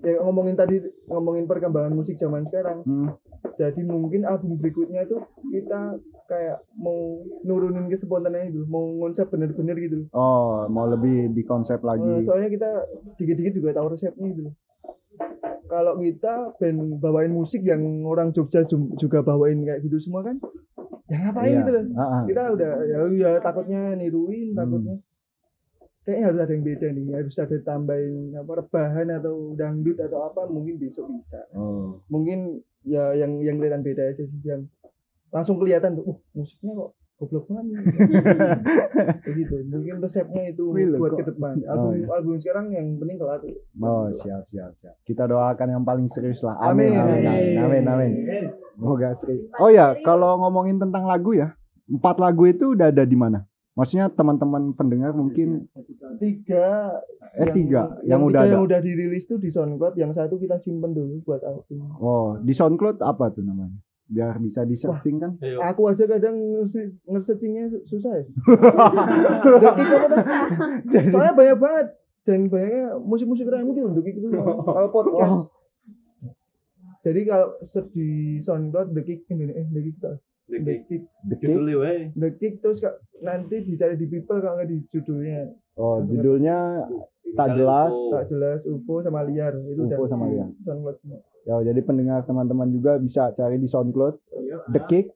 Speaker 3: ya ngomongin tadi ngomongin perkembangan musik zaman sekarang.
Speaker 1: Hmm.
Speaker 3: Jadi mungkin album berikutnya itu kita kayak mau nurunin ke spontannya itu mau konsep bener-bener gitu
Speaker 1: oh mau lebih di konsep
Speaker 3: Eh,
Speaker 1: lagi
Speaker 3: soalnya kita dikit-dikit juga tahu resepnya gitu loh. kalau kita band bawain musik yang orang Jogja juga bawain kayak gitu semua kan ya ngapain
Speaker 1: Iya.
Speaker 3: gitu loh kita udah ya, ya takutnya niruin
Speaker 1: Hmm.
Speaker 3: takutnya kayaknya harus ada yang beda nih harus ada tambahin apa rebahan atau dangdut atau apa mungkin besok bisa
Speaker 1: oh
Speaker 3: mungkin ya yang yang kelihatan beda aja sih yang langsung kelihatan tuh uh musiknya kok goblok banget nih Kayak gitu mungkin resepnya itu
Speaker 1: Wih, loh,
Speaker 3: buat ke depan album
Speaker 1: Oh, iya.
Speaker 3: album sekarang yang penting kelar
Speaker 1: Oh siap siap siap. Kita doakan yang paling serius lah. Amin
Speaker 3: Amin.
Speaker 1: amin amin amin. amin. Semoga serius. Oh ya kalau ngomongin tentang lagu ya, empat lagu itu udah ada di mana? Maksudnya teman-teman pendengar mungkin
Speaker 3: tiga
Speaker 1: eh tiga. yang,
Speaker 3: tiga
Speaker 1: udah ada.
Speaker 3: yang udah dirilis tuh di SoundCloud yang satu kita simpen dulu buat album
Speaker 1: Oh di SoundCloud apa tuh namanya? Biar bisa di searching kan?
Speaker 3: aku aja kadang nge- nge-searchingnya su- susah ya?
Speaker 1: Jadi
Speaker 3: soalnya banyak banget. Dan banyaknya musik-musik rame gitu untuk itu kalau podcast. Jadi kalau search di SoundCloud The Kick Indonesia eh The Kick The Kick
Speaker 1: The Kick.
Speaker 4: Judulnya wae.
Speaker 3: The Kick terus kak, nanti dicari di People kalau nggak di judulnya
Speaker 1: Oh judulnya tak jelas.
Speaker 3: tak jelas UFO sama liar itu
Speaker 1: UFO sama Liar.
Speaker 3: SoundCloud semua
Speaker 1: Ya jadi pendengar teman-teman juga bisa cari di SoundCloud The Kick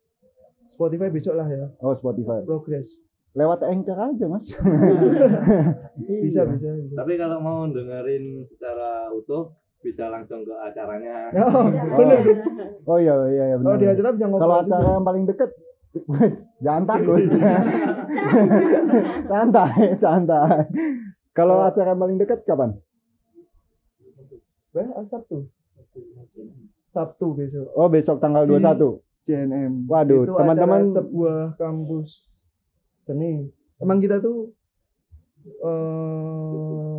Speaker 3: Spotify besok lah ya
Speaker 1: Oh Spotify.
Speaker 3: progress
Speaker 1: Lewat Anchor aja mas.
Speaker 3: bisa
Speaker 1: Iya.
Speaker 3: bisa, bisa.
Speaker 4: Tapi kalau mau dengerin secara utuh bisa langsung ke acaranya.
Speaker 3: oh,
Speaker 1: Oh,
Speaker 3: bener
Speaker 1: oh iya iya iya
Speaker 3: oh
Speaker 1: benar.
Speaker 3: di acara bisa
Speaker 1: Kalau acara
Speaker 3: juga.
Speaker 1: yang paling deket, jangan takut. santai, santai. Kalau
Speaker 3: Oh.
Speaker 1: acara yang paling deket kapan?
Speaker 3: Eh, Sabtu Sabtu besok
Speaker 1: Oh besok tanggal
Speaker 3: Di-
Speaker 1: 21.
Speaker 3: JNM
Speaker 1: Waduh, teman-teman-
Speaker 3: sebuah kampus seni emang kita tuh eh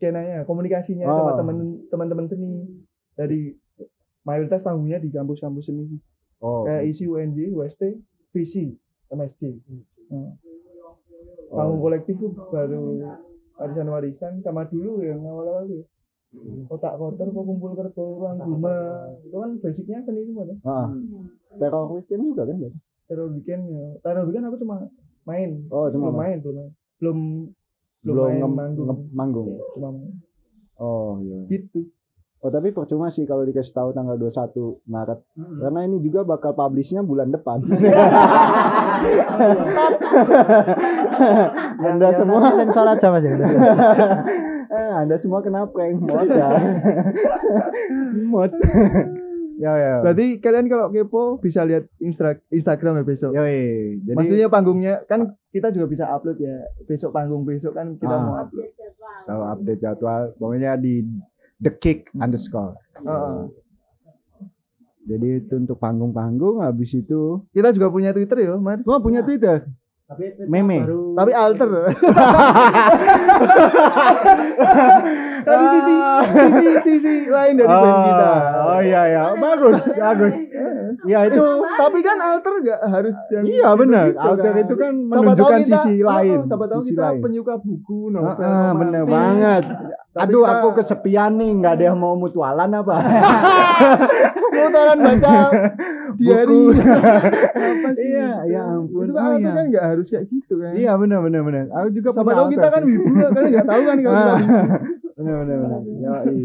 Speaker 3: skenanya komunikasinya sama
Speaker 1: Oh.
Speaker 3: teman teman-teman seni dari mayoritas panggungnya di kampus-kampus seni sih.
Speaker 1: Oh.
Speaker 3: kayak isi UNJ, UST, VC, MSD. Nah,
Speaker 1: Oh.
Speaker 3: panggung kolektif tuh baru warisan-warisan sama dulu yang awal-awal tuh. Otak kotor kok kumpul kerbo ruang rumah itu kan basicnya seni semua kan
Speaker 1: Ah, teror weekend juga kan? berarti?
Speaker 3: teror weekend ya teror weekend aku cuma main
Speaker 1: Oh
Speaker 3: belum
Speaker 1: cuma
Speaker 3: main belum main belum belum,
Speaker 1: ngem-
Speaker 3: manggung
Speaker 1: ngem- manggung.
Speaker 3: cuma main.
Speaker 1: Oh iya.
Speaker 3: gitu
Speaker 1: Oh tapi percuma sih kalau dikasih tahu tanggal 21 Maret. Karena ini juga bakal publishnya bulan depan. Anda
Speaker 5: Yang
Speaker 1: semua
Speaker 5: sensor aja mas
Speaker 1: eh, Anda semua kena prank mod ya. mod. Ya ya.
Speaker 3: berarti kalian kalau kepo bisa lihat Instra- Instagram ya besok
Speaker 1: Yoi, jadi
Speaker 3: maksudnya panggungnya kan kita juga bisa upload ya besok panggung besok kan kita
Speaker 1: Ah.
Speaker 3: mau upload
Speaker 1: selalu update jadwal. Pokoknya di the kick underscore.
Speaker 3: Heeh.
Speaker 1: Jadi itu untuk panggung-panggung. Habis itu,
Speaker 3: kita juga punya Twitter ya Mar
Speaker 1: gua punya Twitter. Meme.
Speaker 3: tapi alter tapi sisi sisi sisi lain dari band kita
Speaker 1: Oh iya ya, bagus, bagus. Ya itu
Speaker 3: tapi kan alter nggak harus yang
Speaker 1: Iya benar,
Speaker 3: gitu
Speaker 1: alter itu kan
Speaker 3: Siapa tahu
Speaker 1: menunjukkan
Speaker 3: kita-
Speaker 1: sisi
Speaker 3: oh,
Speaker 1: lain,
Speaker 3: siapa tahu
Speaker 1: sisi
Speaker 3: kita
Speaker 1: lain.
Speaker 3: penyuka buku
Speaker 1: Ah,
Speaker 3: novel
Speaker 1: ah,
Speaker 3: romantis.
Speaker 1: banget. Aduh,
Speaker 3: kita-
Speaker 1: aku kesepian nih, nggak ada yang mau mutualan apa?
Speaker 3: mau tolong baca diary
Speaker 1: Buku.
Speaker 3: apa sih
Speaker 1: Iya, ya ampun.
Speaker 3: itu kan
Speaker 1: Oh,
Speaker 3: alter
Speaker 1: iya.
Speaker 3: kan nggak harus kayak gitu kan
Speaker 1: Iya benar benar benar. Aku juga punya
Speaker 3: tahu kita kan wibu kalian nggak tahu kan kalau kita
Speaker 1: Ah,
Speaker 3: wibu.
Speaker 1: benar benar benar. Yoi.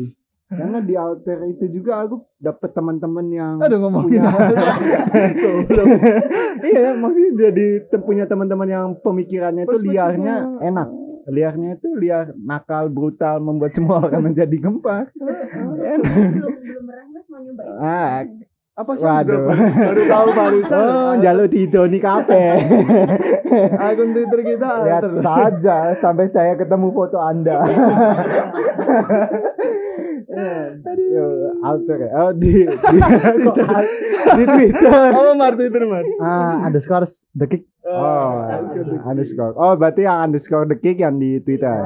Speaker 1: Karena di alter itu juga aku dapet teman-teman yang
Speaker 3: aduh ngomongin
Speaker 1: punya- iya maksudnya jadi punya teman-teman yang pemikirannya itu liarnya enak liarnya itu liar nakal brutal membuat semua orang menjadi gempar
Speaker 2: belum belum pernah mas mau nyobain
Speaker 1: ah
Speaker 3: apa sih juga? baru, baru tahu. Barusan
Speaker 1: oh jalur Tito nih kape
Speaker 3: akun Twitter kita.
Speaker 1: Lihat saja sampai saya ketemu foto anda. Yo, alter ya. Oh di di, di Twitter.
Speaker 3: Apa Mar Twitter Mar?
Speaker 5: Ah, underscore the kick.
Speaker 1: Oh underscore oh berarti yang underscore the kick yang di Twitter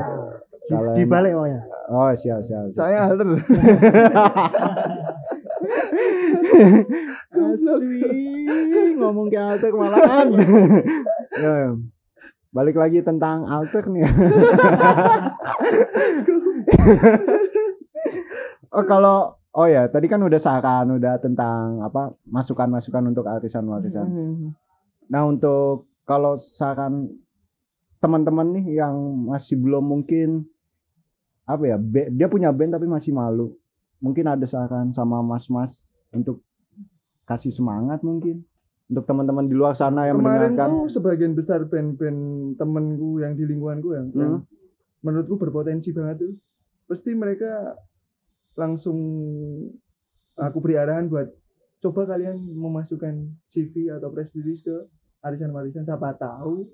Speaker 5: Di,
Speaker 1: Kalau
Speaker 5: di balik pokoknya.
Speaker 1: Oh siap siap. siap.
Speaker 3: saya alter
Speaker 1: Asli ngomong ke alter malahan. ya, ya. Balik lagi tentang alter nih. oh kalau oh ya tadi kan udah saran udah tentang apa masukan-masukan untuk arisan-warisan. Nah untuk kalau saran teman-teman nih yang masih belum mungkin apa ya dia punya band tapi masih malu. Mungkin ada saran sama mas-mas untuk kasih semangat mungkin. Untuk teman-teman di luar sana yang
Speaker 3: kemarin
Speaker 1: mendengarkan.
Speaker 3: tuh sebagian besar band-band temenku yang di lingkunganku yang, yang
Speaker 1: Hmm.
Speaker 3: menurutku berpotensi banget tuh pasti mereka langsung aku beri arahan buat coba kalian memasukkan CV atau press release ke arisan-warisan siapa tahu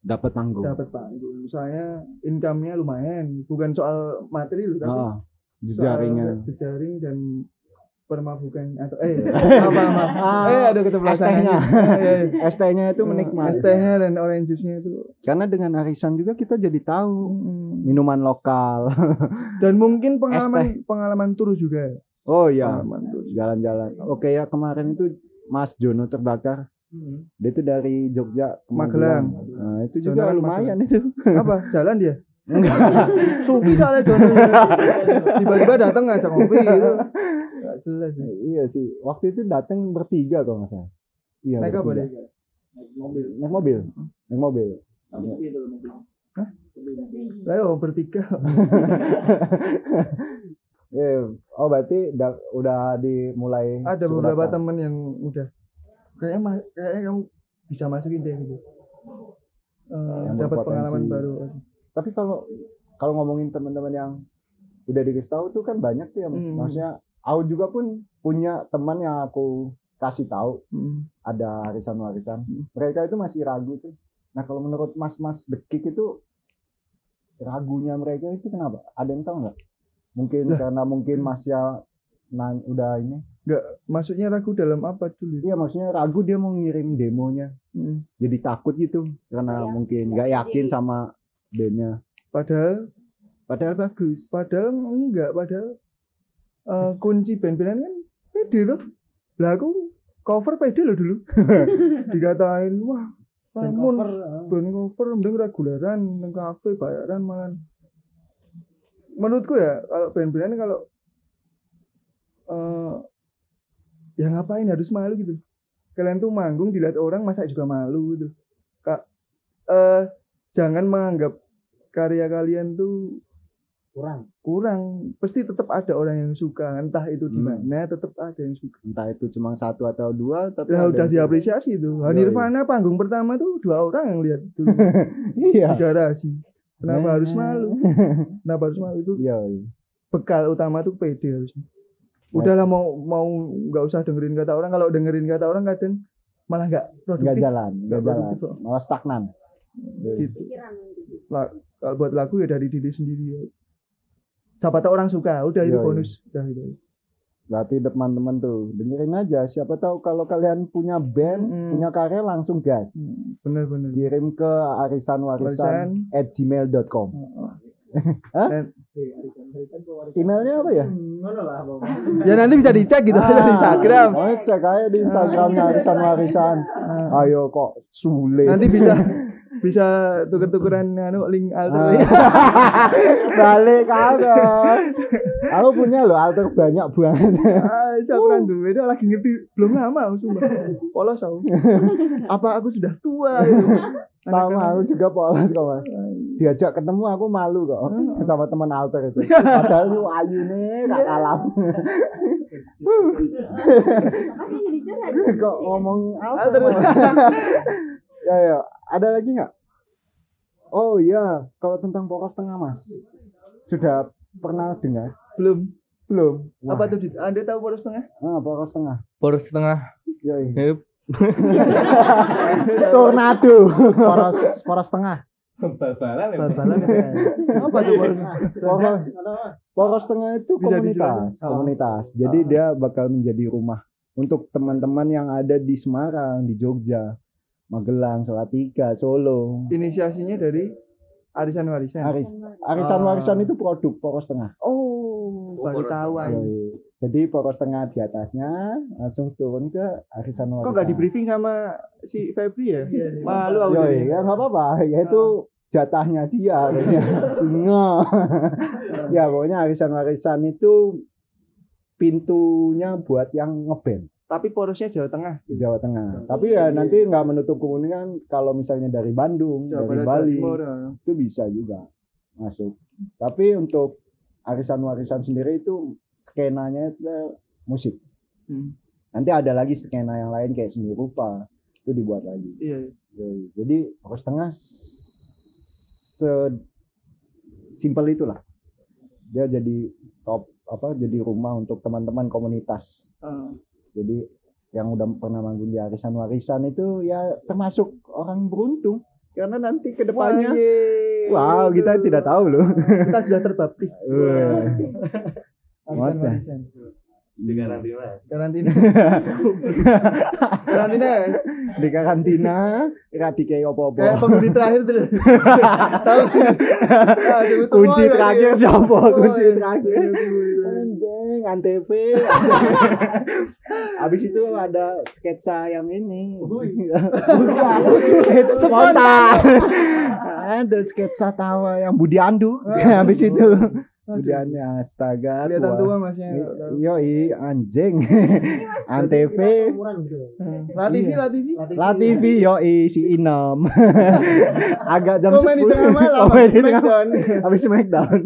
Speaker 1: dapat panggung.
Speaker 3: Dapat panggung. Saya income-nya lumayan. Bukan soal materi loh tapi
Speaker 1: oh, jejaringnya.
Speaker 3: jejaring dan permabukan atau eh maaf, maaf.
Speaker 1: Ah,
Speaker 3: eh ada
Speaker 1: ST-nya.
Speaker 3: aja. Iya, iya.
Speaker 1: ST-nya itu menikmati.
Speaker 3: ST-nya dan orange juice-nya itu.
Speaker 1: Karena dengan arisan juga kita jadi tahu minuman lokal.
Speaker 3: Dan mungkin pengalaman pengalaman tur juga.
Speaker 1: Oh ya
Speaker 3: tur
Speaker 1: jalan-jalan. Oke ya kemarin itu Mas Jono terbakar dia itu dari Jogja ke
Speaker 3: Magelang.
Speaker 1: Nah, itu juga lumayan itu.
Speaker 3: Apa? Jalan dia? Sufi soalnya Jono tiba-tiba datang ngajak ngopi gitu. Gak jelas ya.
Speaker 1: iya sih. Waktu itu datang bertiga kalau nggak salah. Iya
Speaker 3: naik apa
Speaker 1: bertiga.
Speaker 3: deh
Speaker 1: naik mobil. Naik mobil.
Speaker 3: Ayo bertiga.
Speaker 1: Eh, oh berarti da- udah dimulai
Speaker 3: ada beberapa temen yang udah kayaknya ma- kayaknya kamu bisa masukin deh gitu
Speaker 1: Yang
Speaker 3: dapat pengalaman baru
Speaker 1: Tapi kalau kalau ngomongin teman-teman yang udah dikasih tahu tuh kan banyak tuh ya.
Speaker 3: Hmm.
Speaker 1: Maksudnya aku juga pun punya teman yang aku kasih tahu
Speaker 3: Hmm.
Speaker 1: ada warisan-warisan.
Speaker 3: Hmm.
Speaker 1: Mereka itu masih ragu tuh. Nah, kalau menurut Mas-mas dekik itu ragunya mereka itu kenapa? Ada yang tahu nggak? Mungkin
Speaker 3: Lah.
Speaker 1: karena mungkin Masnya nan udah ini.
Speaker 3: Maksudnya ragu dalam apa dulu
Speaker 1: Iya, maksudnya ragu dia mau ngirim demonya.
Speaker 3: Hmm.
Speaker 1: Jadi takut gitu karena
Speaker 2: Iya,
Speaker 1: mungkin
Speaker 2: iya,
Speaker 1: nggak yakin
Speaker 2: jadi-
Speaker 1: sama bandnya.
Speaker 3: padahal
Speaker 1: Padahal bagus.
Speaker 3: padahal enggak padahal eh, kunci band-bandan kan pede tuh lah aku cover pede loh dulu dikatain wah namun band cover mending reguleran nang kafe bayaran malah menurutku ya kalau band-bandan kalau eh ya ngapain harus malu gitu. Kalian tuh manggung dilihat orang masa juga malu gitu. Kak eh jangan menganggap karya kalian tuh
Speaker 5: kurang.
Speaker 3: kurang. Pasti tetap ada orang yang suka entah itu di
Speaker 1: Hmm.
Speaker 3: mana tetap ada yang suka.
Speaker 1: Entah itu cuma satu atau dua, tapi
Speaker 3: ya udah diapresiasi itu.
Speaker 1: Iya,
Speaker 3: Nirvana panggung pertama tuh dua orang yang lihat dulu
Speaker 1: Iya.
Speaker 3: di garasi kenapa harus malu? Kenapa harus malu? Itu
Speaker 1: Iya. iya.
Speaker 3: bekal utama tuh pede harusnya udahlah mau mau nggak usah dengerin kata orang kalau dengerin kata orang kadang malah nggak
Speaker 1: Nggak
Speaker 3: produktif
Speaker 1: jalan, nggak
Speaker 3: Nggak
Speaker 1: jalan.
Speaker 3: produktif kok.
Speaker 1: Malah stagnan.
Speaker 3: gitu
Speaker 2: pikiran gitu.
Speaker 3: kalau buat lagu ya dari diri sendiri ya. siapa tahu orang suka udah itu
Speaker 1: Iya, iya.
Speaker 3: bonus udah gitu
Speaker 1: Berarti teman-teman tuh dengerin aja. Siapa tahu kalau kalian punya band,
Speaker 3: Mm.
Speaker 1: punya karya langsung gas.
Speaker 3: bener-bener
Speaker 1: Kirim ke arisanwarisan
Speaker 3: Warisan.
Speaker 1: at gmail.com.
Speaker 3: Dan-
Speaker 1: Emailnya apa ya?
Speaker 3: ya nanti bisa dicek gitu
Speaker 1: Ah,
Speaker 3: di Instagram
Speaker 1: Oh, cek aja di Instagramnya arisan-warisan. Ayo kok sulit.
Speaker 3: nanti bisa bisa tuker-tukeran anu link alter
Speaker 1: Ah. Balik kabar. Aku punya loh alter banyak banget.
Speaker 3: Ah, siapa kan tuh? Itu lagi ngerti belum lama sumpah. Polos aku. Apa aku sudah tua gitu.
Speaker 1: Sama aku juga polos kok mas. Diajak ketemu aku malu kok sama teman alter itu. Padahal lu ayu nih gak kalah.
Speaker 2: Jadi curhat.
Speaker 1: kok ngomong
Speaker 3: alter.
Speaker 1: ya ya. Ada lagi nggak? Oh iya, kalau tentang poros tengah mas, sudah pernah dengar?
Speaker 3: Belum.
Speaker 1: Belum.
Speaker 3: Apa tuh? Anda tahu poros tengah?
Speaker 1: Ah, poros tengah.
Speaker 4: Poros setengah.
Speaker 1: Yoi.
Speaker 4: Yep.
Speaker 1: Tornado.
Speaker 5: poros poros tengah
Speaker 4: Bal-balan ya.
Speaker 5: bal-balan ya.
Speaker 3: Apa tuh poros?
Speaker 1: Poros, poros tengah itu komunitas?
Speaker 3: Oh.
Speaker 1: komunitas. Jadi dia bakal menjadi rumah untuk teman-teman yang ada di Semarang, di Jogja, Magelang, Salatiga, Solo.
Speaker 3: Inisiasinya dari arisan warisan.
Speaker 1: Aris, arisan
Speaker 3: Ah.
Speaker 1: warisan itu produk poros tengah.
Speaker 3: Oh, baru
Speaker 4: poros
Speaker 3: tahu.
Speaker 1: Jadi poros tengah di atasnya langsung turun ke arisan warisan.
Speaker 3: Kok nggak di briefing sama si Febri ya? Malu aku.
Speaker 1: Yoi,
Speaker 3: jadi.
Speaker 1: ya nggak apa-apa. Ya itu jatahnya dia harusnya singa. ya pokoknya arisan warisan itu pintunya buat yang ngeband
Speaker 3: Tapi porosnya Jawa Tengah.
Speaker 1: di Jawa Tengah. Tapi ya nanti nggak menutup kemungkinan kalau misalnya dari Bandung,
Speaker 3: Jawa
Speaker 1: dari
Speaker 3: Jawa
Speaker 1: Bali
Speaker 3: Timur. ya.
Speaker 1: itu bisa juga masuk. Tapi untuk arisan warisan sendiri itu skenanya itu musik.
Speaker 3: Hmm.
Speaker 1: Nanti ada lagi skena yang lain kayak seni rupa itu dibuat lagi.
Speaker 3: Iya.
Speaker 1: Yoi. Jadi poros tengah se simpel itulah. Dia jadi top apa jadi rumah untuk teman-teman komunitas.
Speaker 3: Ah.
Speaker 1: Jadi yang udah pernah manggung di arisan warisan itu ya termasuk orang beruntung karena nanti ke depannya
Speaker 3: Wah,
Speaker 1: wow kita tidak tahu loh.
Speaker 3: Kita sudah terbaptis.
Speaker 1: Wah.
Speaker 3: Arisan
Speaker 1: What the-
Speaker 3: warisan.
Speaker 4: Di karantina.
Speaker 3: Karantina. Karantina?
Speaker 1: di karantina dikei
Speaker 3: kayak
Speaker 1: apa-apa.
Speaker 3: penghuni terakhir tuh. Tahu? Ah, sebut
Speaker 1: Kunci terakhir siapa?
Speaker 3: Oh,
Speaker 1: Kunci
Speaker 3: iya.
Speaker 1: terakhir.
Speaker 3: Penghuni terakhir.
Speaker 1: Anjing, antv. Habis itu ada sketsa yang ini. Itu spontan. ada sketsa tawa yang Budi Andu. Habis itu Andu astaga.
Speaker 3: Kelihatan
Speaker 1: tua.
Speaker 3: tua masnya.
Speaker 1: Yoi anjing. Antv.
Speaker 3: Latifi. Latifi.
Speaker 1: La TV yoi si Inem. Agak jam
Speaker 3: Komen di
Speaker 1: 10.
Speaker 3: tengah malam.
Speaker 1: Komen di tengah. Habis Smackdown.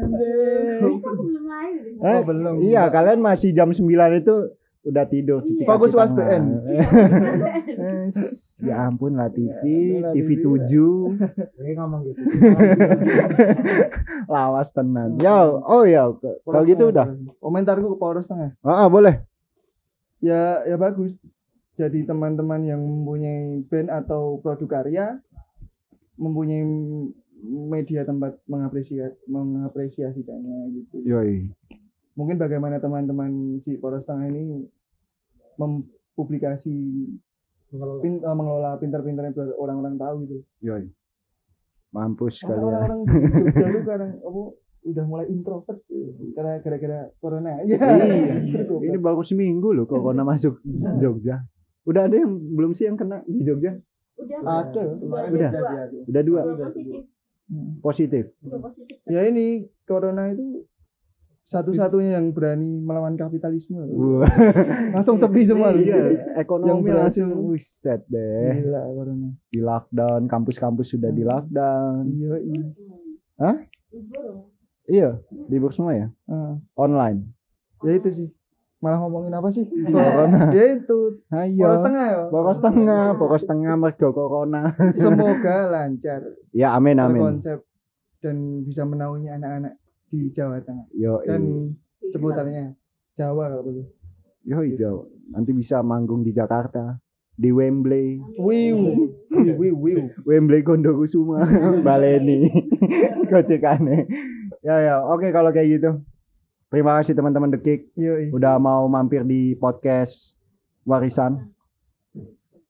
Speaker 2: Belum lahir.
Speaker 3: Oh,
Speaker 1: Eh,
Speaker 3: belum.
Speaker 1: Iya, kalian masih jam 9 itu udah tidur cuci.
Speaker 3: Fokus UASBN.
Speaker 1: Eh, ya ampun lah TV,
Speaker 3: Ya,
Speaker 1: TV. 7
Speaker 5: Oke ngomong gitu.
Speaker 1: lawas tenan. Ya, oh ya, kalau gitu udah.
Speaker 3: Komentarku ke Poros Tengah.
Speaker 1: Ah, ah, boleh.
Speaker 3: Ya ya bagus. Jadi teman-teman yang mempunyai band atau produk karya mempunyai media tempat mengapresiasi mengapresiasikannya gitu.
Speaker 1: Yoi.
Speaker 3: Mungkin bagaimana teman-teman si Poros Tengah ini mempublikasi pin, eh, mengelola pintar-pintarnya biar orang-orang tahu gitu.
Speaker 1: Yoi. Mampus kalian.
Speaker 3: Orang-orang di Jogja itu sekarang apa udah mulai introvert karena gara-gara corona. Ya.
Speaker 1: Iya. Ini baru seminggu loh corona masuk Jogja. Udah ada yang belum sih yang kena di Jogja?
Speaker 2: Udah.
Speaker 3: Ada.
Speaker 2: Udah.
Speaker 1: Udah.
Speaker 2: Dua.
Speaker 1: Udah dua
Speaker 2: Dua positif.
Speaker 1: positif.
Speaker 3: Ya ini corona itu satu-satunya yang berani melawan kapitalisme.
Speaker 1: Wah.
Speaker 3: Langsung sepi semua.
Speaker 1: Iya, ekonomi
Speaker 3: Yang berhasil.
Speaker 1: langsung buset deh.
Speaker 3: Gila corona.
Speaker 1: Di lockdown, kampus-kampus sudah di lockdown.
Speaker 3: Iya, iya.
Speaker 1: Hah?
Speaker 2: Libur.
Speaker 1: Iya, libur semua ya.
Speaker 3: Ah,
Speaker 1: Online.
Speaker 3: ya itu sih. Malah ngomongin apa sih?
Speaker 1: Corona.
Speaker 3: ya itu.
Speaker 1: Ayo.
Speaker 3: Poros tengah ya.
Speaker 1: Poros tengah, poros tengah mergo corona.
Speaker 3: Semoga lancar,
Speaker 1: Ya amin amin.
Speaker 3: terkonsep dan bisa menaungi anak-anak di Jawa Tengah
Speaker 1: Yo
Speaker 3: dan seputarnya Jawa kalau perlu.
Speaker 1: yo hijau. Nanti bisa manggung di Jakarta, di Wembley,
Speaker 3: Wiu, wiu, wiu.
Speaker 1: Wembley Gondokusuma, Baleni, gojekane. Ya ya, oke kalau kayak gitu. Terima kasih teman-teman Dekik
Speaker 3: Yoi.
Speaker 1: udah mau mampir di podcast Warisan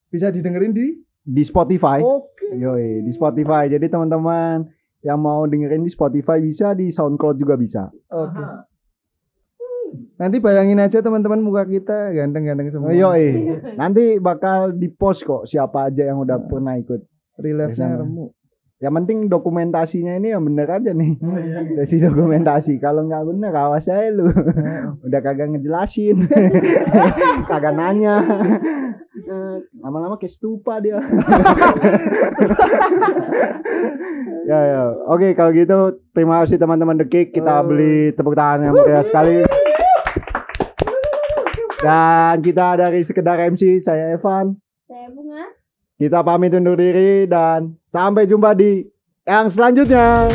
Speaker 3: Bisa didengerin di
Speaker 1: di Spotify.
Speaker 3: Oke.
Speaker 1: Yoi, di Spotify. Jadi teman-teman yang mau dengerin di Spotify bisa, di SoundCloud juga bisa.
Speaker 3: Oke. Nanti bayangin aja teman-teman muka kita ganteng-ganteng semua.
Speaker 1: Oh, yoi. Nanti bakal di post kok siapa aja yang udah pernah ikut.
Speaker 3: Reliefnya
Speaker 1: Bersama.
Speaker 3: remu.
Speaker 1: Yang penting dokumentasinya ini yang bener aja nih. Sesi dokumentasi. Kalau nggak bener awas aja lu. udah kagak ngejelasin. kagak nanya. Eh, Lama-lama kayak stupa dia. ya ya. Oke kalau gitu terima kasih teman-teman The Kick. Kita
Speaker 3: Oh.
Speaker 1: beli tepuk tangan yang meriah sekali. Dan kita dari sekedar MC saya Evan.
Speaker 2: Saya bunga.
Speaker 1: Kita pamit undur diri dan sampai jumpa di yang selanjutnya.